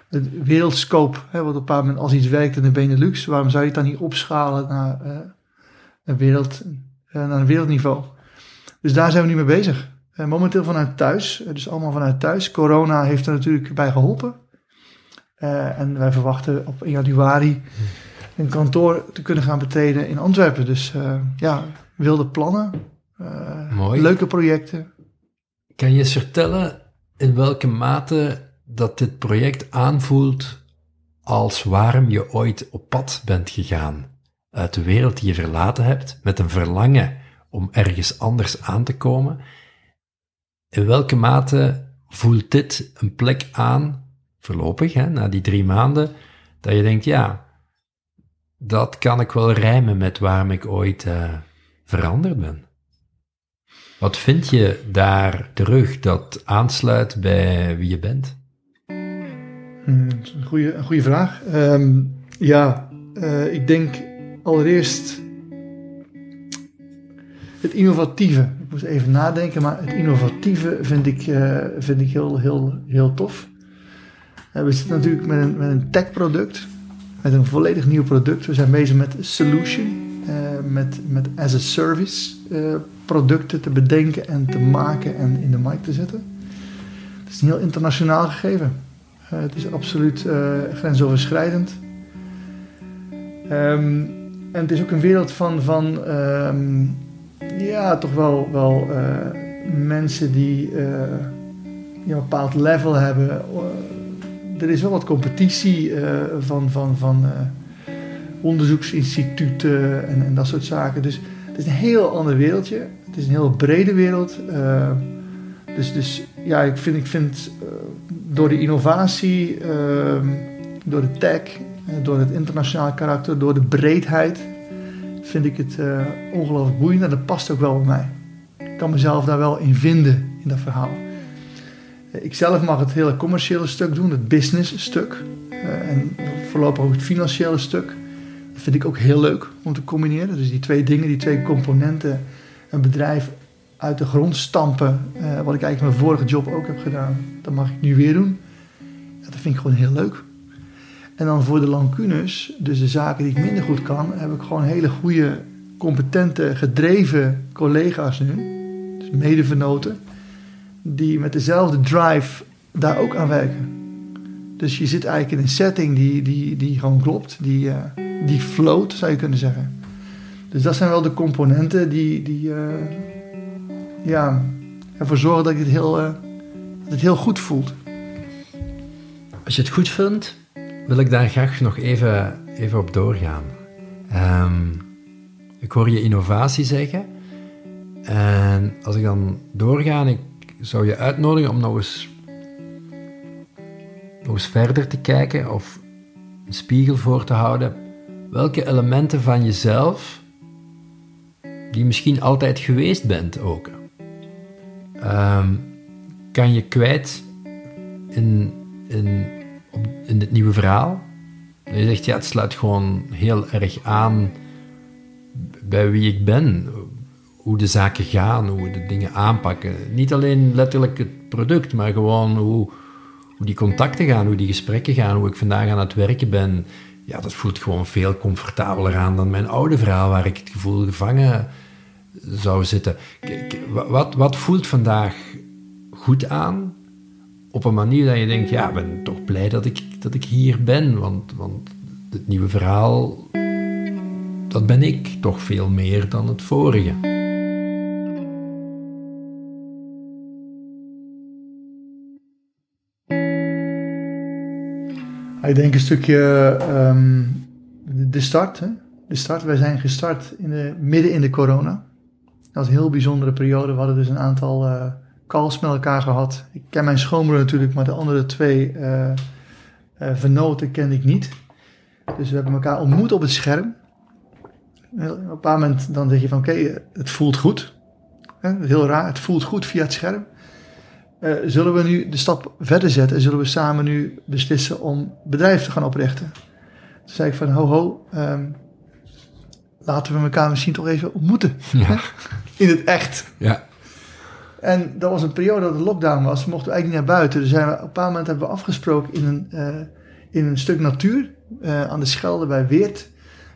[SPEAKER 2] het wereldscope. Hè, wat op een bepaald moment als iets werkt in de Benelux, waarom zou je het dan niet opschalen naar, een, wereld, naar een wereldniveau? Dus daar zijn we nu mee bezig. Momenteel vanuit thuis, dus allemaal vanuit thuis. Corona heeft er natuurlijk bij geholpen. en wij verwachten op 1 januari een kantoor te kunnen gaan betreden in Antwerpen. Dus ja, wilde plannen. Mooi. Leuke projecten.
[SPEAKER 1] Kan je eens vertellen in welke mate dat dit project aanvoelt als waarom je ooit op pad bent gegaan uit de wereld die je verlaten hebt, met een verlangen om ergens anders aan te komen? In welke mate voelt dit een plek aan, voorlopig, hè, na die drie maanden, dat je denkt, ja, dat kan ik wel rijmen met waarom ik ooit uh, veranderd ben? Wat vind je daar terug dat aansluit bij wie je bent?
[SPEAKER 2] Hmm, een, goede, een goede vraag. Ehm, ja, uh, ik denk allereerst het innovatieve. Ik moest even nadenken, maar het innovatieve vind ik, uh, vind ik heel, heel, heel tof. Uh, we zitten natuurlijk met een, met een tech-product, met een volledig nieuw product. We zijn bezig met solution, met, met as a service producten te bedenken en te maken en in de markt te zetten. Het is een heel internationaal gegeven. Het is absoluut grensoverschrijdend. Um, en het is ook een wereld van, van um, ja, toch wel, wel uh, mensen die een bepaald level hebben. er is wel wat competitie van, van, van onderzoeksinstituten en, en dat soort zaken. Dus het is een heel ander wereldje. Het is een heel brede wereld. Dus, dus ja, ik vind, ik vind door de innovatie, door de tech, eh, door het internationale karakter, door de breedheid, vind ik het ongelooflijk boeiend en dat past ook wel bij mij. Ik kan mezelf daar wel in vinden, in dat verhaal. Ik zelf mag het hele commerciële stuk doen, het business stuk. en voorlopig ook het financiële stuk. Dat vind ik ook heel leuk om te combineren. Dus die twee dingen, die twee componenten een bedrijf uit de grond stampen, uh, wat ik eigenlijk mijn vorige job ook heb gedaan, dat mag ik nu weer doen. dat vind ik gewoon heel leuk. En dan voor de lancunes, dus de zaken die ik minder goed kan, heb ik gewoon hele goede, competente, gedreven collega's nu, dus medevenoten, die met dezelfde drive daar ook aan werken. Dus je zit eigenlijk in een setting die, die, die gewoon klopt, die, uh, die float, zou je kunnen zeggen. Dus dat zijn wel de componenten die, die uh, ja, ervoor zorgen dat, ik het heel, uh, dat het heel goed voelt.
[SPEAKER 1] Als je het goed vindt, wil ik daar graag nog even, even op doorgaan. Um, ik hoor je innovatie zeggen. En als ik dan doorga, ik zou je uitnodigen om nog eens, nog eens verder te kijken of een spiegel voor te houden. Welke elementen van jezelf die misschien altijd geweest bent ook. Um, kan je kwijt in, in, in het nieuwe verhaal. Je zegt, ja, het sluit gewoon heel erg aan bij wie ik ben. Hoe de zaken gaan, hoe we de dingen aanpakken. Niet alleen letterlijk het product, maar gewoon hoe, hoe die contacten gaan, hoe die gesprekken gaan, hoe ik vandaag aan het werken ben. Ja, dat voelt gewoon veel comfortabeler aan dan mijn oude verhaal, waar ik het gevoel gevangen zou zitten. Wat, wat voelt vandaag goed aan? Op een manier dat je denkt, ja, ik ben toch blij dat ik, dat ik hier ben. Want, want het nieuwe verhaal, dat ben ik toch veel meer dan het vorige.
[SPEAKER 2] Ik denk een stukje um, de start, hè? de start. Wij zijn gestart in de, midden in de corona. Dat was een heel bijzondere periode. We hadden dus een aantal uh, calls met elkaar gehad. Ik ken mijn schoonmoeder natuurlijk, maar de andere twee uh, uh, vernoten kende ik niet. Dus we hebben elkaar ontmoet op het scherm. Op een bepaald moment dan zeg je van oké, het voelt goed. Heel raar, het voelt goed via het scherm. Uh, zullen we nu de stap verder zetten en zullen we samen nu beslissen om bedrijf te gaan oprichten? Toen zei ik van ho ho, um, laten we elkaar misschien toch even ontmoeten. Ja. (laughs) In het echt.
[SPEAKER 1] Ja.
[SPEAKER 2] En dat was een periode dat de lockdown was. We mochten eigenlijk niet naar buiten. Dus zijn we, op een bepaald moment hebben we afgesproken in een, uh, in een stuk natuur uh, aan de Schelde bij Weert.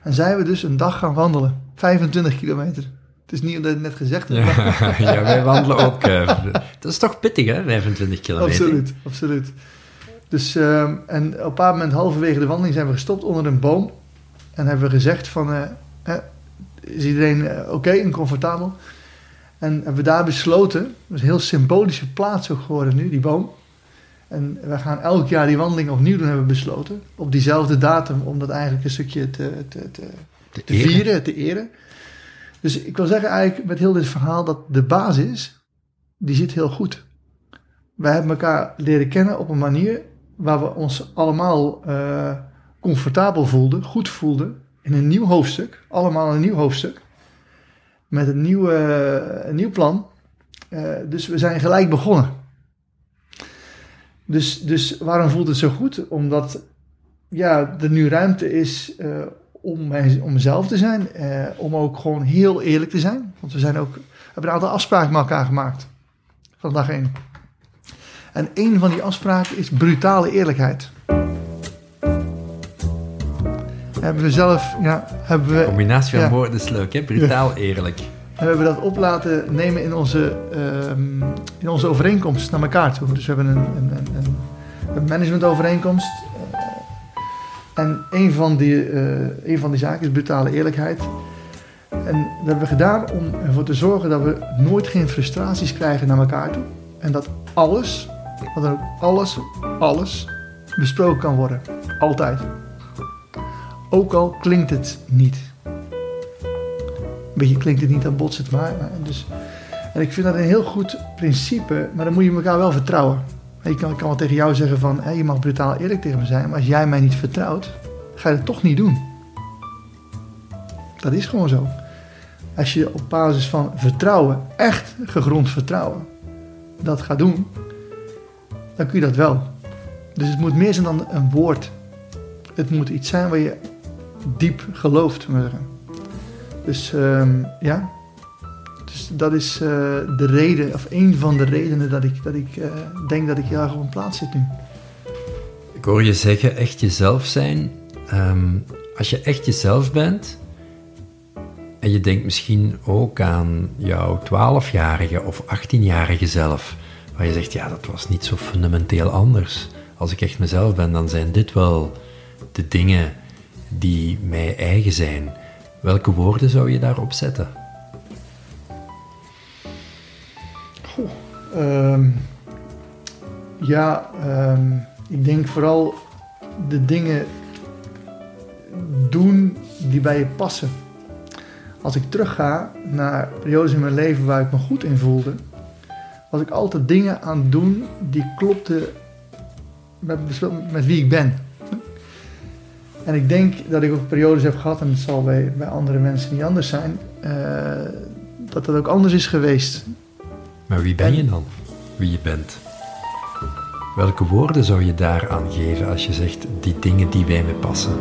[SPEAKER 2] En zijn we dus een dag gaan wandelen. 25 kilometer. Het is niet omdat ik het net gezegd heb.
[SPEAKER 1] Ja, (laughs) ja wij wandelen ook. Uh, dat is toch pittig, hè? 25 kilometer.
[SPEAKER 2] Absoluut, absoluut. Dus, uh, en op een bepaald moment, halverwege de wandeling, zijn we gestopt onder een boom. En hebben we gezegd van, uh, is iedereen oké okay en comfortabel? En hebben we daar besloten, dat is een heel symbolische plaats ook geworden nu, die boom. En we gaan elk jaar die wandeling opnieuw doen, hebben we besloten. Op diezelfde datum, om dat eigenlijk een stukje te, te, te, te vieren, te eren. Dus ik wil zeggen eigenlijk met heel dit verhaal dat de basis, die zit heel goed. Wij hebben elkaar leren kennen op een manier waar we ons allemaal uh, comfortabel voelden, goed voelden. In een nieuw hoofdstuk, allemaal een nieuw hoofdstuk. Met een, nieuwe, een nieuw plan. Uh, dus we zijn gelijk begonnen. Dus, dus waarom voelt het zo goed? Omdat ja, er nu ruimte is uh, om, mij, om mezelf te zijn. Uh, om ook gewoon heel eerlijk te zijn. Want we zijn ook, hebben een aantal afspraken met elkaar gemaakt. Van dag één. En een van die afspraken is brutale eerlijkheid. Hebben we zelf, ja, hebben we...
[SPEAKER 1] De combinatie van woorden is leuk, hè? Brutaal eerlijk.
[SPEAKER 2] En we hebben dat op laten nemen in onze, um, in onze overeenkomst naar elkaar toe. Dus we hebben een, een, een, een managementovereenkomst. En een van, die, uh, een van die zaken is brutale eerlijkheid. En dat hebben we gedaan om ervoor te zorgen dat we nooit geen frustraties krijgen naar elkaar toe. En dat alles, dat dan ook alles, alles besproken kan worden. Altijd. Ook al klinkt het niet. Een beetje klinkt het niet, dan botst het maar. Dus, en ik vind dat een heel goed principe, maar dan moet je elkaar wel vertrouwen. Ik kan, kan wel tegen jou zeggen van, je mag brutaal eerlijk tegen me zijn, maar als jij mij niet vertrouwt, ga je het toch niet doen. Dat is gewoon zo. Als je op basis van vertrouwen, echt gegrond vertrouwen, dat gaat doen, dan kun je dat wel. Dus het moet meer zijn dan een woord. Het moet iets zijn waar je diep gelooft. Dus um, ja, dus dat is uh, de reden, of een van de redenen dat ik, dat ik uh, denk dat ik hier gewoon plaats zit nu.
[SPEAKER 1] Ik hoor je zeggen, echt jezelf zijn. Um, als je echt jezelf bent, en je denkt misschien ook aan jouw 12-jarige of 18-jarige zelf, waar je zegt, ja, dat was niet zo fundamenteel anders. Als ik echt mezelf ben, dan zijn dit wel de dingen die mij eigen zijn. Welke woorden zou je daarop zetten?
[SPEAKER 2] Um, ja, um, ik denk vooral de dingen doen die bij je passen. Als ik terugga naar periodes in mijn leven waar ik me goed in voelde, was ik altijd dingen aan het doen die klopten met, met wie ik ben. En ik denk dat ik ook periodes heb gehad, en het zal bij, bij andere mensen niet anders zijn, uh, dat dat ook anders is geweest.
[SPEAKER 1] Maar wie ben je dan? Wie je bent? Welke woorden zou je daar aan geven als je zegt die dingen die bij me passen?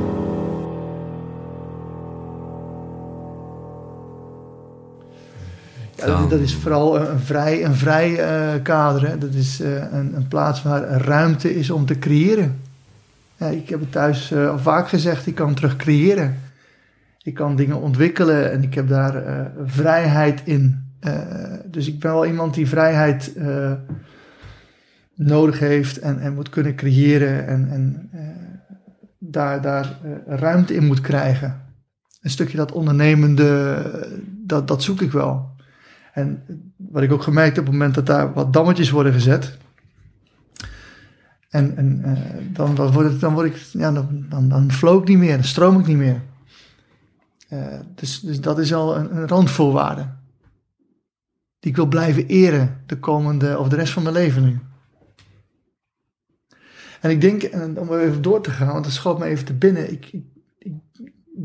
[SPEAKER 2] Ja, dat, dat, is vooral een vrij, een vrij uh, kader. Hè. Dat is uh, een, een, plaats waar ruimte is om te creëren. Ik heb het thuis uh, al vaak gezegd, ik kan terug creëren. Ik kan dingen ontwikkelen en ik heb daar vrijheid in. Uh, dus ik ben wel iemand die vrijheid nodig heeft en, en moet kunnen creëren en, en daar, daar ruimte in moet krijgen. Een stukje dat ondernemende, dat, dat zoek ik wel. En wat ik ook gemerkt heb op het moment dat daar wat dammetjes worden gezet. En, en dan, dan, word ik, dan, word ik, ja, dan, dan, ik niet meer, dan stroom ik niet meer. Uh, dus, dus dat is al een, een randvoorwaarde. Die ik wil blijven eren de komende, of de rest van mijn leven nu. En ik denk, en om even door te gaan, want dat schoot me even te binnen. Ik, ik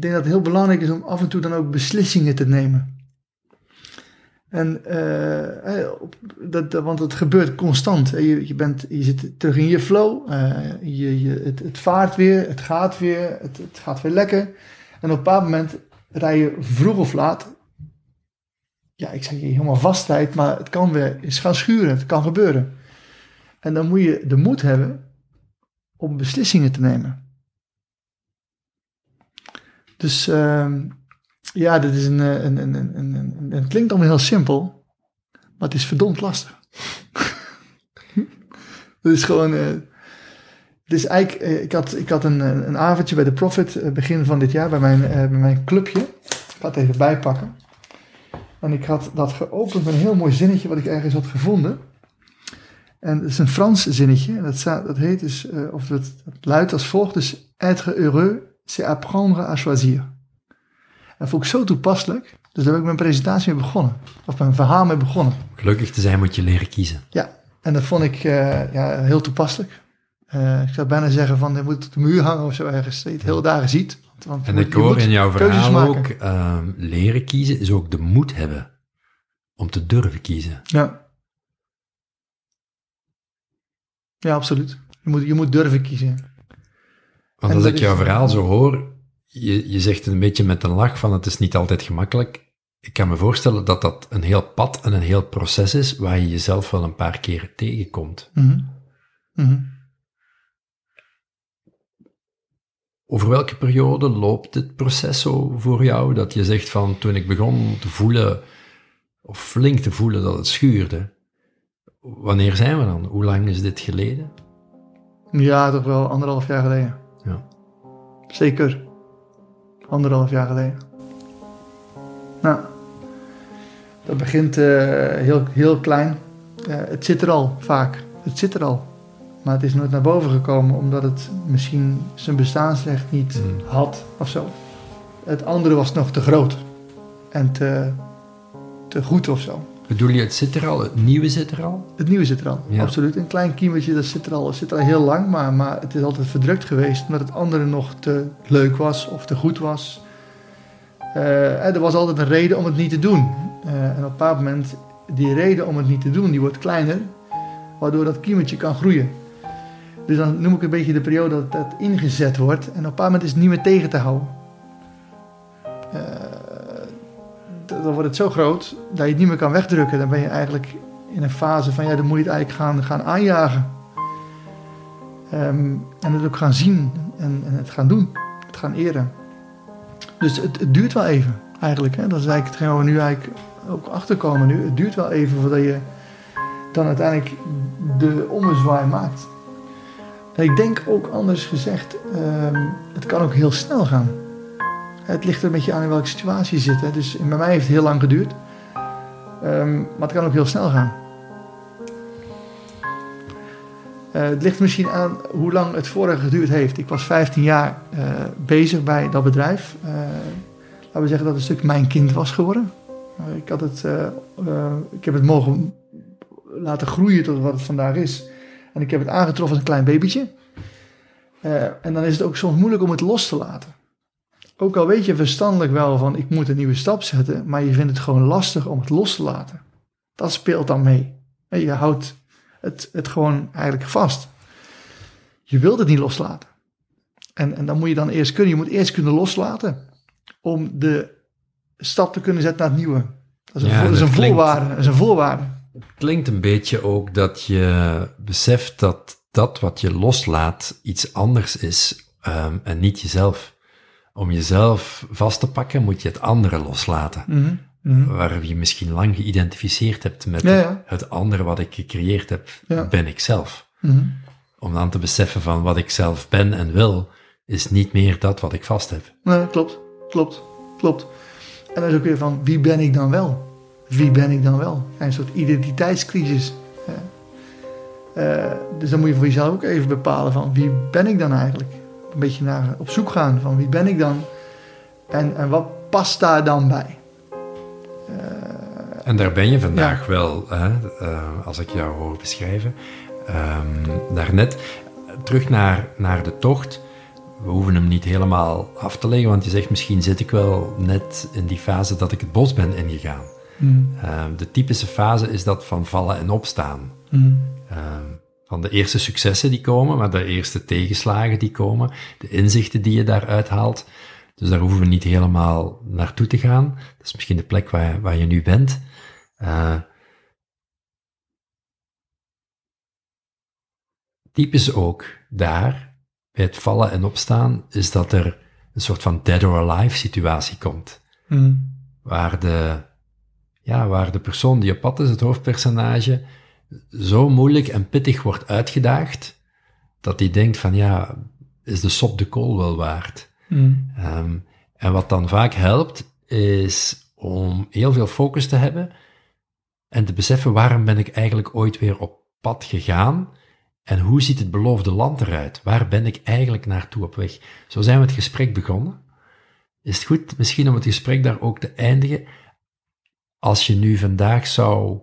[SPEAKER 2] denk dat het heel belangrijk is om af en toe dan ook beslissingen te nemen. En, uh, dat, want het gebeurt constant. Je, je, bent, je zit terug in je flow. Uh, je, je, het, het, vaart weer, het gaat weer, het, het, gaat weer lekker. En op een bepaald moment rij je vroeg of laat. Ja, ik zeg je helemaal vastheid, maar het kan weer eens gaan schuren. Het kan gebeuren. En dan moet je de moed hebben om beslissingen te nemen. Dus uh, ja, dit is een, een, een, een, een, het klinkt allemaal heel simpel, maar het is verdomd lastig. (laughs) het is gewoon, uh, is eigenlijk, uh, ik had, ik had een, een avondje bij de Profit begin van dit jaar bij mijn, bij mijn clubje. Ik ga het even bijpakken. En ik had dat geopend met een heel mooi zinnetje wat ik ergens had gevonden. En het is een Frans zinnetje. En dat, dat heet dus, of het, het, luidt als volgt. Dus, être heureux, c'est apprendre à choisir. Dat vond ik zo toepasselijk. Dus daar heb ik mijn presentatie mee begonnen. Of mijn verhaal mee begonnen.
[SPEAKER 1] Gelukkig te zijn moet je leren kiezen.
[SPEAKER 2] Ja, en dat vond ik uh, ja, heel toepasselijk. Uh, ik zou bijna zeggen van, je moet op de muur hangen of zo ergens. Dat je het heel dagen ziet. Want,
[SPEAKER 1] en ik hoor in jouw verhaal ook, uh, leren kiezen is ook de moed hebben om te durven kiezen.
[SPEAKER 2] Ja. Ja, absoluut. Je moet, je moet durven kiezen.
[SPEAKER 1] Want als ik jouw verhaal zo hoor, je, je zegt een beetje met een lach van het is niet altijd gemakkelijk. Ik kan me voorstellen dat dat een heel pad en een heel proces is waar je jezelf wel een paar keren tegenkomt.
[SPEAKER 2] Mm -hmm. Mm -hmm.
[SPEAKER 1] Over welke periode loopt dit proces zo voor jou? Dat je zegt van toen ik begon te voelen, of flink te voelen dat het schuurde. Wanneer zijn we dan? Hoe lang is dit geleden?
[SPEAKER 2] Ja, toch wel anderhalf jaar geleden.
[SPEAKER 1] Ja.
[SPEAKER 2] Zeker. Anderhalf jaar geleden. Nou, dat begint uh, heel, heel klein. Uh, het zit er al vaak. Het zit er al. Maar het is nooit naar boven gekomen omdat het misschien zijn bestaansrecht niet
[SPEAKER 1] Mm.
[SPEAKER 2] had of zo. Het andere was nog te groot en te, te goed of zo.
[SPEAKER 1] Bedoel je, het zit er al, het nieuwe zit er al?
[SPEAKER 2] Het nieuwe zit er al,
[SPEAKER 1] Ja.
[SPEAKER 2] absoluut. Een klein kiemetje, dat zit er al, zit er al heel lang, maar, maar het is altijd verdrukt geweest omdat het andere nog te leuk was of te goed was. En er was altijd een reden om het niet te doen. Eh, en op een bepaald moment, die reden om het niet te doen, die wordt kleiner, waardoor dat kiemetje kan groeien. Dus dan noem ik een beetje de periode dat dat ingezet wordt en op een bepaald moment is het niet meer tegen te houden. Dan wordt het zo groot dat je het niet meer kan wegdrukken. Dan ben je eigenlijk in een fase van ja, dan moet je het eigenlijk gaan, gaan aanjagen. Ehm, en het ook gaan zien en, het gaan doen. Het gaan eren. Dus het, duurt wel even eigenlijk. Hè? Dat is eigenlijk hetgeen waar we nu eigenlijk ook achterkomen nu. Het duurt wel even voordat je dan uiteindelijk de ommezwaai maakt. Ik denk ook anders gezegd, ehm, het kan ook heel snel gaan. Het ligt er een beetje aan in welke situatie je zit. Hè. Dus bij mij heeft het heel lang geduurd. Ehm, maar het kan ook heel snel gaan. Eh, het ligt misschien aan hoe lang het vorige geduurd heeft. Ik was 15 jaar eh, bezig bij dat bedrijf. Eh, laten we zeggen dat het een stuk mijn kind was geworden. Ik, had het, ik heb het mogen laten groeien tot wat het vandaag is. En ik heb het aangetroffen als een klein babytje. En dan is het ook soms moeilijk om het los te laten. Ook al weet je verstandelijk wel van ik moet een nieuwe stap zetten, maar je vindt het gewoon lastig om het los te laten. Dat speelt dan mee. En je houdt het, het gewoon eigenlijk vast. Je wilt het niet loslaten. En, en dan moet je dan eerst kunnen. Je moet eerst kunnen loslaten om de stap te kunnen zetten naar het nieuwe. Dat is een,
[SPEAKER 1] Ja,
[SPEAKER 2] voor- dat is
[SPEAKER 1] dat
[SPEAKER 2] een
[SPEAKER 1] klinkt-
[SPEAKER 2] voorwaarde. Dat is een voorwaarde.
[SPEAKER 1] klinkt een beetje ook dat je beseft dat dat wat je loslaat iets anders is ehm, en niet jezelf. Om jezelf vast te pakken moet je het andere loslaten.
[SPEAKER 2] Mhm.
[SPEAKER 1] Waar je misschien lang geïdentificeerd hebt met
[SPEAKER 2] Ja, ja.
[SPEAKER 1] het andere wat ik gecreëerd heb,
[SPEAKER 2] Ja.
[SPEAKER 1] ben ik zelf.
[SPEAKER 2] Mhm.
[SPEAKER 1] Om dan te beseffen van wat ik zelf ben en wil, is niet meer dat wat ik vast heb.
[SPEAKER 2] Nee, klopt, klopt, klopt. En dan is ook weer van, wie ben ik dan wel? Wie ben ik dan wel? Een soort identiteitscrisis. Eh, dus dan moet je voor jezelf ook even bepalen van, wie ben ik dan eigenlijk? Een beetje naar op zoek gaan van, wie ben ik dan? En, en wat past daar dan bij?
[SPEAKER 1] En daar ben je vandaag wel, hè, uh, als ik jou hoor beschrijven. Um, daarnet, terug naar, naar de tocht. We hoeven hem niet helemaal af te leggen, want je zegt misschien zit ik wel net in die fase dat ik het bos ben ingegaan. Mm. Uh, de typische fase is dat van vallen en opstaan. Mm. Uh, van de eerste successen die komen, maar de eerste tegenslagen die komen, de inzichten die je daaruit haalt. Dus daar hoeven we niet helemaal naartoe te gaan. Dat is misschien de plek waar, waar je nu bent. Uh, typisch ook daar, bij het vallen en opstaan, is dat er een soort van dead or alive situatie komt. Mm. Waar, de, ja, waar de persoon die op pad is, het hoofdpersonage, zo moeilijk en pittig wordt uitgedaagd, dat hij denkt van ja, is de sop de kool wel waard? Mm. Um, en wat dan vaak helpt, is om heel veel focus te hebben en te beseffen waarom ben ik eigenlijk ooit weer op pad gegaan en hoe ziet het beloofde land eruit? Waar ben ik eigenlijk naartoe op weg? Zo zijn we het gesprek begonnen. Is het goed misschien om het gesprek daar ook te eindigen? Als je nu vandaag zou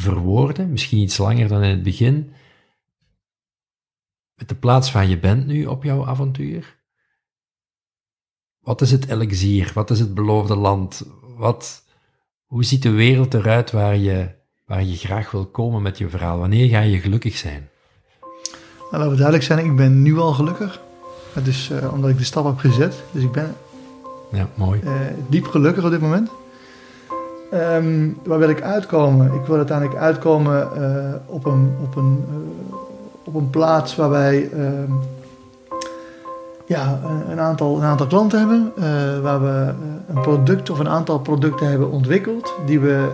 [SPEAKER 1] verwoorden, misschien iets langer dan in het begin, met de plaats waar je bent nu op jouw avontuur. Wat is het elixier? Wat is het beloofde land? Wat, hoe ziet de wereld eruit waar je, waar je graag wil komen met je verhaal? Wanneer ga je gelukkig zijn?
[SPEAKER 2] Nou, laten we duidelijk zijn, ik ben nu al gelukkig. Dus uh, omdat ik de stap heb gezet. Dus ik ben
[SPEAKER 1] ja, mooi.
[SPEAKER 2] Uh, diep gelukkig op dit moment. Um, waar wil ik uitkomen? Ik wil uiteindelijk uitkomen uh, op, een, op, een, op een plaats waarbij uh, ja, een, aantal, een aantal klanten hebben, uh, waar we eh, een product of een aantal producten hebben ontwikkeld, die we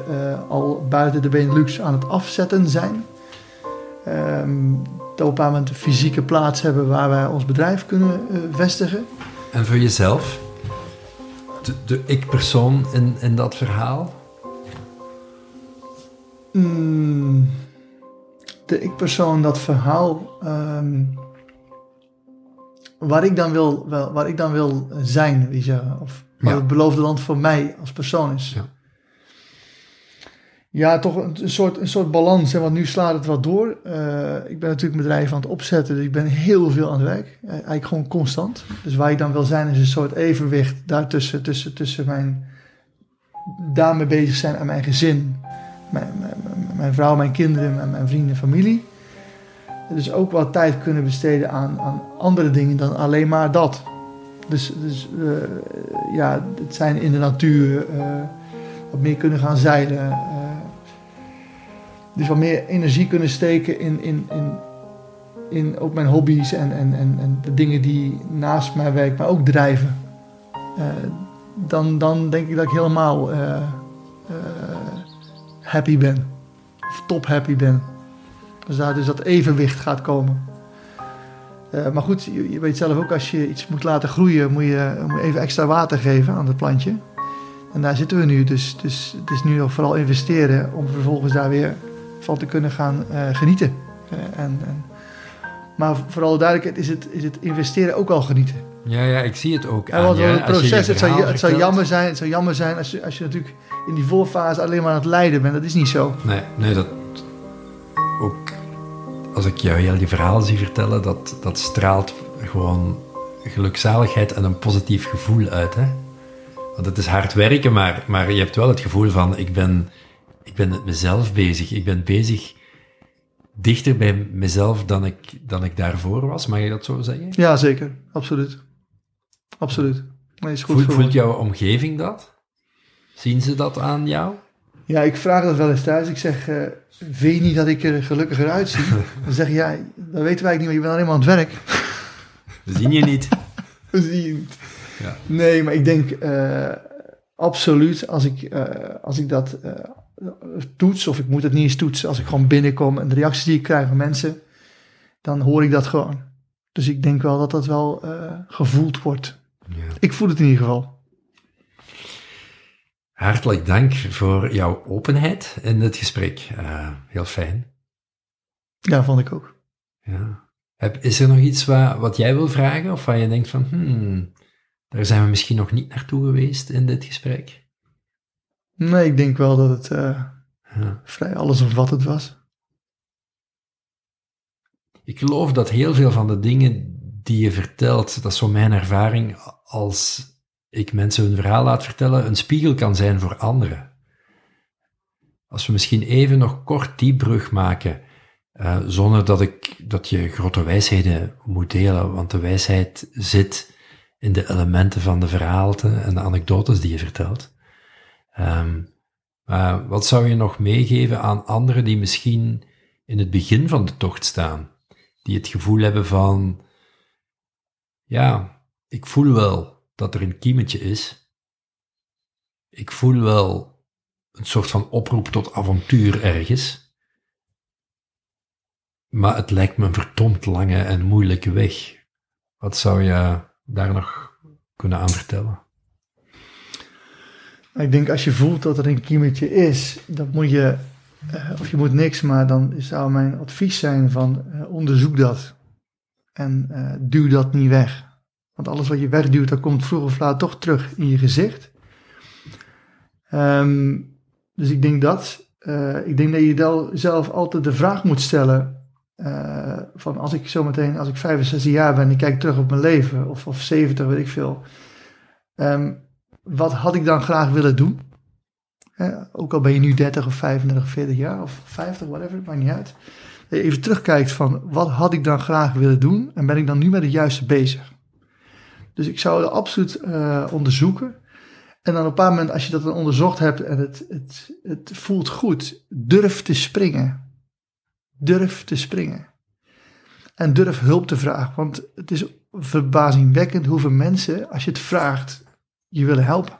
[SPEAKER 2] al buiten de Benelux aan het afzetten zijn. Um, dat we op een moment fysieke plaats hebben waar wij ons bedrijf kunnen vestigen.
[SPEAKER 1] En voor jezelf, de, de ik-persoon in, in dat verhaal?
[SPEAKER 2] Mm, de ik-persoon, dat verhaal. Um, waar ik dan wil, wel, waar ik dan wil zijn, wie zeggen. Of wat het beloofde land voor mij als persoon is. Ja, ja toch een, soort, een soort balans. En want nu slaat het wat door. Uh, ik ben natuurlijk bedrijf aan het opzetten. Dus ik ben heel veel aan het werk. Uh, eigenlijk gewoon constant. Dus waar ik dan wil zijn is een soort evenwicht daartussen. Tussen, tussen mijn daarmee bezig zijn aan mijn gezin. Mijn, mijn, vrouw, mijn kinderen, mijn, mijn vrienden, familie dus ook wat tijd kunnen besteden aan, aan andere dingen dan alleen maar dat. Dus, dus uh, ja, het zijn in de natuur, uh, wat meer kunnen gaan zeilen. Uh, dus wat meer energie kunnen steken in, in, in, in ook mijn hobby's en, en, en, en de dingen die naast mijn werk maar ook drijven. dan, dan denk ik dat ik helemaal happy ben. Of top happy ben. Dus daar dus dat evenwicht gaat komen. Uh, maar goed, je, je, weet zelf ook, als je iets moet laten groeien, moet je, moet even extra water geven aan het plantje. En daar zitten we nu. Dus, dus het is nu nog vooral investeren om vervolgens daar weer van te kunnen gaan uh, genieten. Uh, en, en, maar vooral duidelijkheid is het, is het investeren ook al genieten.
[SPEAKER 1] Ja, ja, ik zie het ook.
[SPEAKER 2] Aan, ja, het proces, het zou, het zou jammer zijn, het zou jammer zijn als je, als je natuurlijk in die voorfase alleen maar aan het lijden bent. Dat is niet zo.
[SPEAKER 1] Nee, nee dat, ook als ik jou heel die verhalen zie vertellen, dat, dat straalt gewoon gelukzaligheid en een positief gevoel uit. Hè? Want het is hard werken, maar, maar je hebt wel het gevoel van, ik ben, ik ben met mezelf bezig. Ik ben bezig dichter bij mezelf dan ik, dan ik daarvoor was. Mag je dat zo zeggen?
[SPEAKER 2] Ja, zeker. Absoluut. Absoluut.
[SPEAKER 1] Nee, is goed voelt jouw omgeving dat? Zien ze dat aan jou?
[SPEAKER 2] Ja, ik vraag dat wel eens thuis. Ik zeg, uh, weet je niet dat ik er gelukkiger uitzie? (laughs) Dan zeg je, ja, dat weten wij niet, maar je bent alleen maar aan het werk.
[SPEAKER 1] Dat zie je niet. (laughs)
[SPEAKER 2] dat zie je niet. Ja. Nee, maar ik denk uh, absoluut, als ik, uh, als ik dat toets, of ik moet het niet eens toetsen, als ik gewoon binnenkom en de reacties die ik krijg van mensen, dan hoor ik dat gewoon. Dus ik denk wel dat dat wel gevoeld wordt. Ja. Ik voel het in ieder geval.
[SPEAKER 1] Hartelijk dank voor jouw openheid in dit gesprek. Uh, heel fijn.
[SPEAKER 2] Ja, vond ik ook.
[SPEAKER 1] Ja. Is er nog iets wat, wat jij wil vragen of waar je denkt van, hmm, Daar zijn we misschien nog niet naartoe geweest in dit gesprek.
[SPEAKER 2] Nee, ik denk wel dat het uh,
[SPEAKER 1] Ja.
[SPEAKER 2] vrij allesomvattend was.
[SPEAKER 1] Ik geloof dat heel veel van de dingen die je vertelt, dat is zo mijn ervaring, als ik mensen hun verhaal laat vertellen, een spiegel kan zijn voor anderen. Als we misschien even nog kort die brug maken, eh, zonder dat, ik, dat je grote wijsheden moet delen, want de wijsheid zit in de elementen van de verhaalten en de anekdotes die je vertelt. Ehm, wat zou je nog meegeven aan anderen die misschien in het begin van de tocht staan? Die het gevoel hebben van, ja, ik voel wel dat er een kiemetje is. Ik voel wel een soort van oproep tot avontuur ergens. Maar het lijkt me een verdomd lange en moeilijke weg. Wat zou je daar nog kunnen aan vertellen?
[SPEAKER 2] Ik denk als je voelt dat er een kiemetje is, dan moet je, eh, of je moet niks, maar dan zou mijn advies zijn van eh, onderzoek dat. En eh, duw dat niet weg. Want alles wat je wegduwt, dat komt vroeg of laat toch terug in je gezicht. Ehm, dus ik denk dat. Eh, ik denk dat je wel zelf altijd de vraag moet stellen. eh, van als ik zometeen, als ik 65 jaar ben en ik kijk terug op mijn leven, of, of 70, weet ik veel. Ehm, wat had ik dan graag willen doen? Ook al ben je nu 30 of 35 of 40 jaar of 50, whatever, maakt niet uit. Dat je even terugkijkt van wat had ik dan graag willen doen en ben ik dan nu met het juiste bezig? Dus ik zou het absoluut eh, onderzoeken. En dan op een paar moment, als je dat dan onderzocht hebt en het, het, het voelt goed, durf te springen. Durf te springen. En durf hulp te vragen. Want het is verbazingwekkend hoeveel mensen, als je het vraagt, je willen helpen.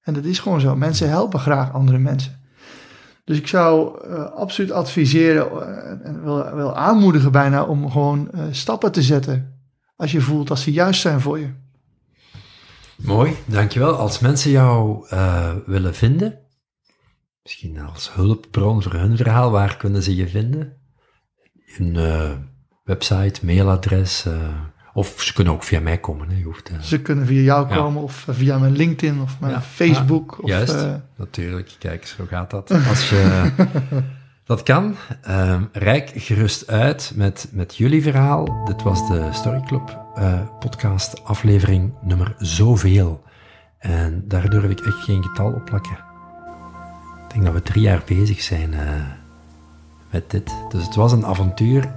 [SPEAKER 2] En dat is gewoon zo. Mensen helpen graag andere mensen. Dus ik zou uh, absoluut adviseren uh, en wel, wel aanmoedigen bijna om gewoon stappen te zetten. Als je voelt dat ze juist zijn voor je.
[SPEAKER 1] Mooi, dankjewel. Als mensen jou uh, willen vinden, misschien als hulpbron voor hun verhaal, waar kunnen ze je vinden? Een uh, website, mailadres, uh, of ze kunnen ook via mij komen. Hè. Je hoeft,
[SPEAKER 2] ze kunnen via jou komen, ja. of via mijn LinkedIn, of mijn ja. Facebook.
[SPEAKER 1] Ah,
[SPEAKER 2] of,
[SPEAKER 1] juist, natuurlijk. Kijk, zo gaat dat. (laughs) Als je... Dat kan. Uh, rijk gerust uit met, met jullie verhaal. Dit was de Story Club uh, podcast aflevering nummer zoveel. En daar durf ik echt geen getal op plakken. Ik denk dat we drie jaar bezig zijn uh, met dit. Dus het was een avontuur.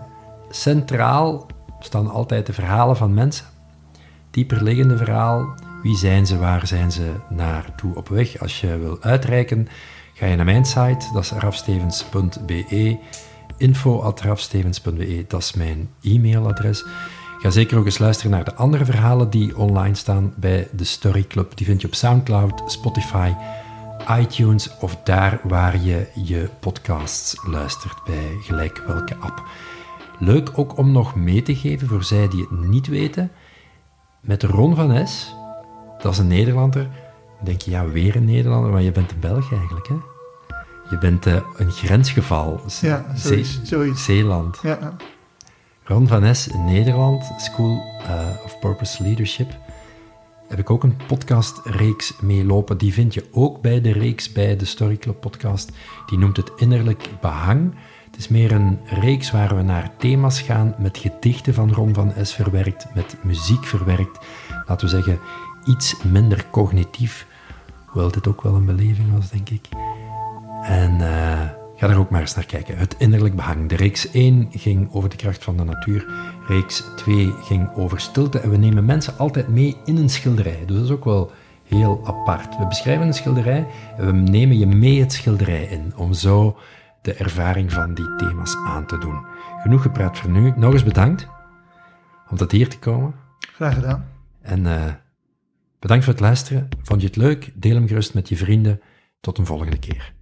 [SPEAKER 1] Centraal staan altijd de verhalen van mensen. Dieperliggende verhaal. Wie zijn ze? Waar zijn ze naartoe op weg? Als je wil uitreiken ga je naar mijn site, dat is rafstevens.be, info.rafstevens.be, dat is mijn e-mailadres. Ga zeker ook eens luisteren naar de andere verhalen die online staan bij de Story Club. Die vind je op Soundcloud, Spotify, iTunes of daar waar je je podcasts luistert, bij gelijk welke app. Leuk ook om nog mee te geven voor zij die het niet weten. Met Ron van S, dat is een Nederlander, dan denk je, ja, weer een Nederlander, maar je bent een Belg eigenlijk, hè? Je bent uh, een grensgeval.
[SPEAKER 2] Ja, zoiets. zoiets.
[SPEAKER 1] Zeeland.
[SPEAKER 2] Ja.
[SPEAKER 1] Ron van S in Nederland, School uh, of Purpose Leadership. Heb ik ook een podcastreeks meelopen. Die vind je ook bij de reeks bij de Story Club podcast. Die noemt het Innerlijk Behang. Het is meer een reeks waar we naar thema's gaan met gedichten van Ron van S verwerkt, met muziek verwerkt. Laten we zeggen, iets minder cognitief. Hoewel dit ook wel een beleving was, denk ik. En uh, ga daar ook maar eens naar kijken. Het innerlijk behang. De reeks 1 ging over de kracht van de natuur. Reeks 2 ging over stilte. En we nemen mensen altijd mee in een schilderij. Dus dat is ook wel heel apart. We beschrijven een schilderij en we nemen je mee het schilderij in. Om zo de ervaring van die thema's aan te doen. Genoeg gepraat voor nu. Nog eens bedankt om tot hier te komen.
[SPEAKER 2] Graag gedaan.
[SPEAKER 1] En uh, bedankt voor het luisteren. Vond je het leuk? Deel hem gerust met je vrienden. Tot een volgende keer.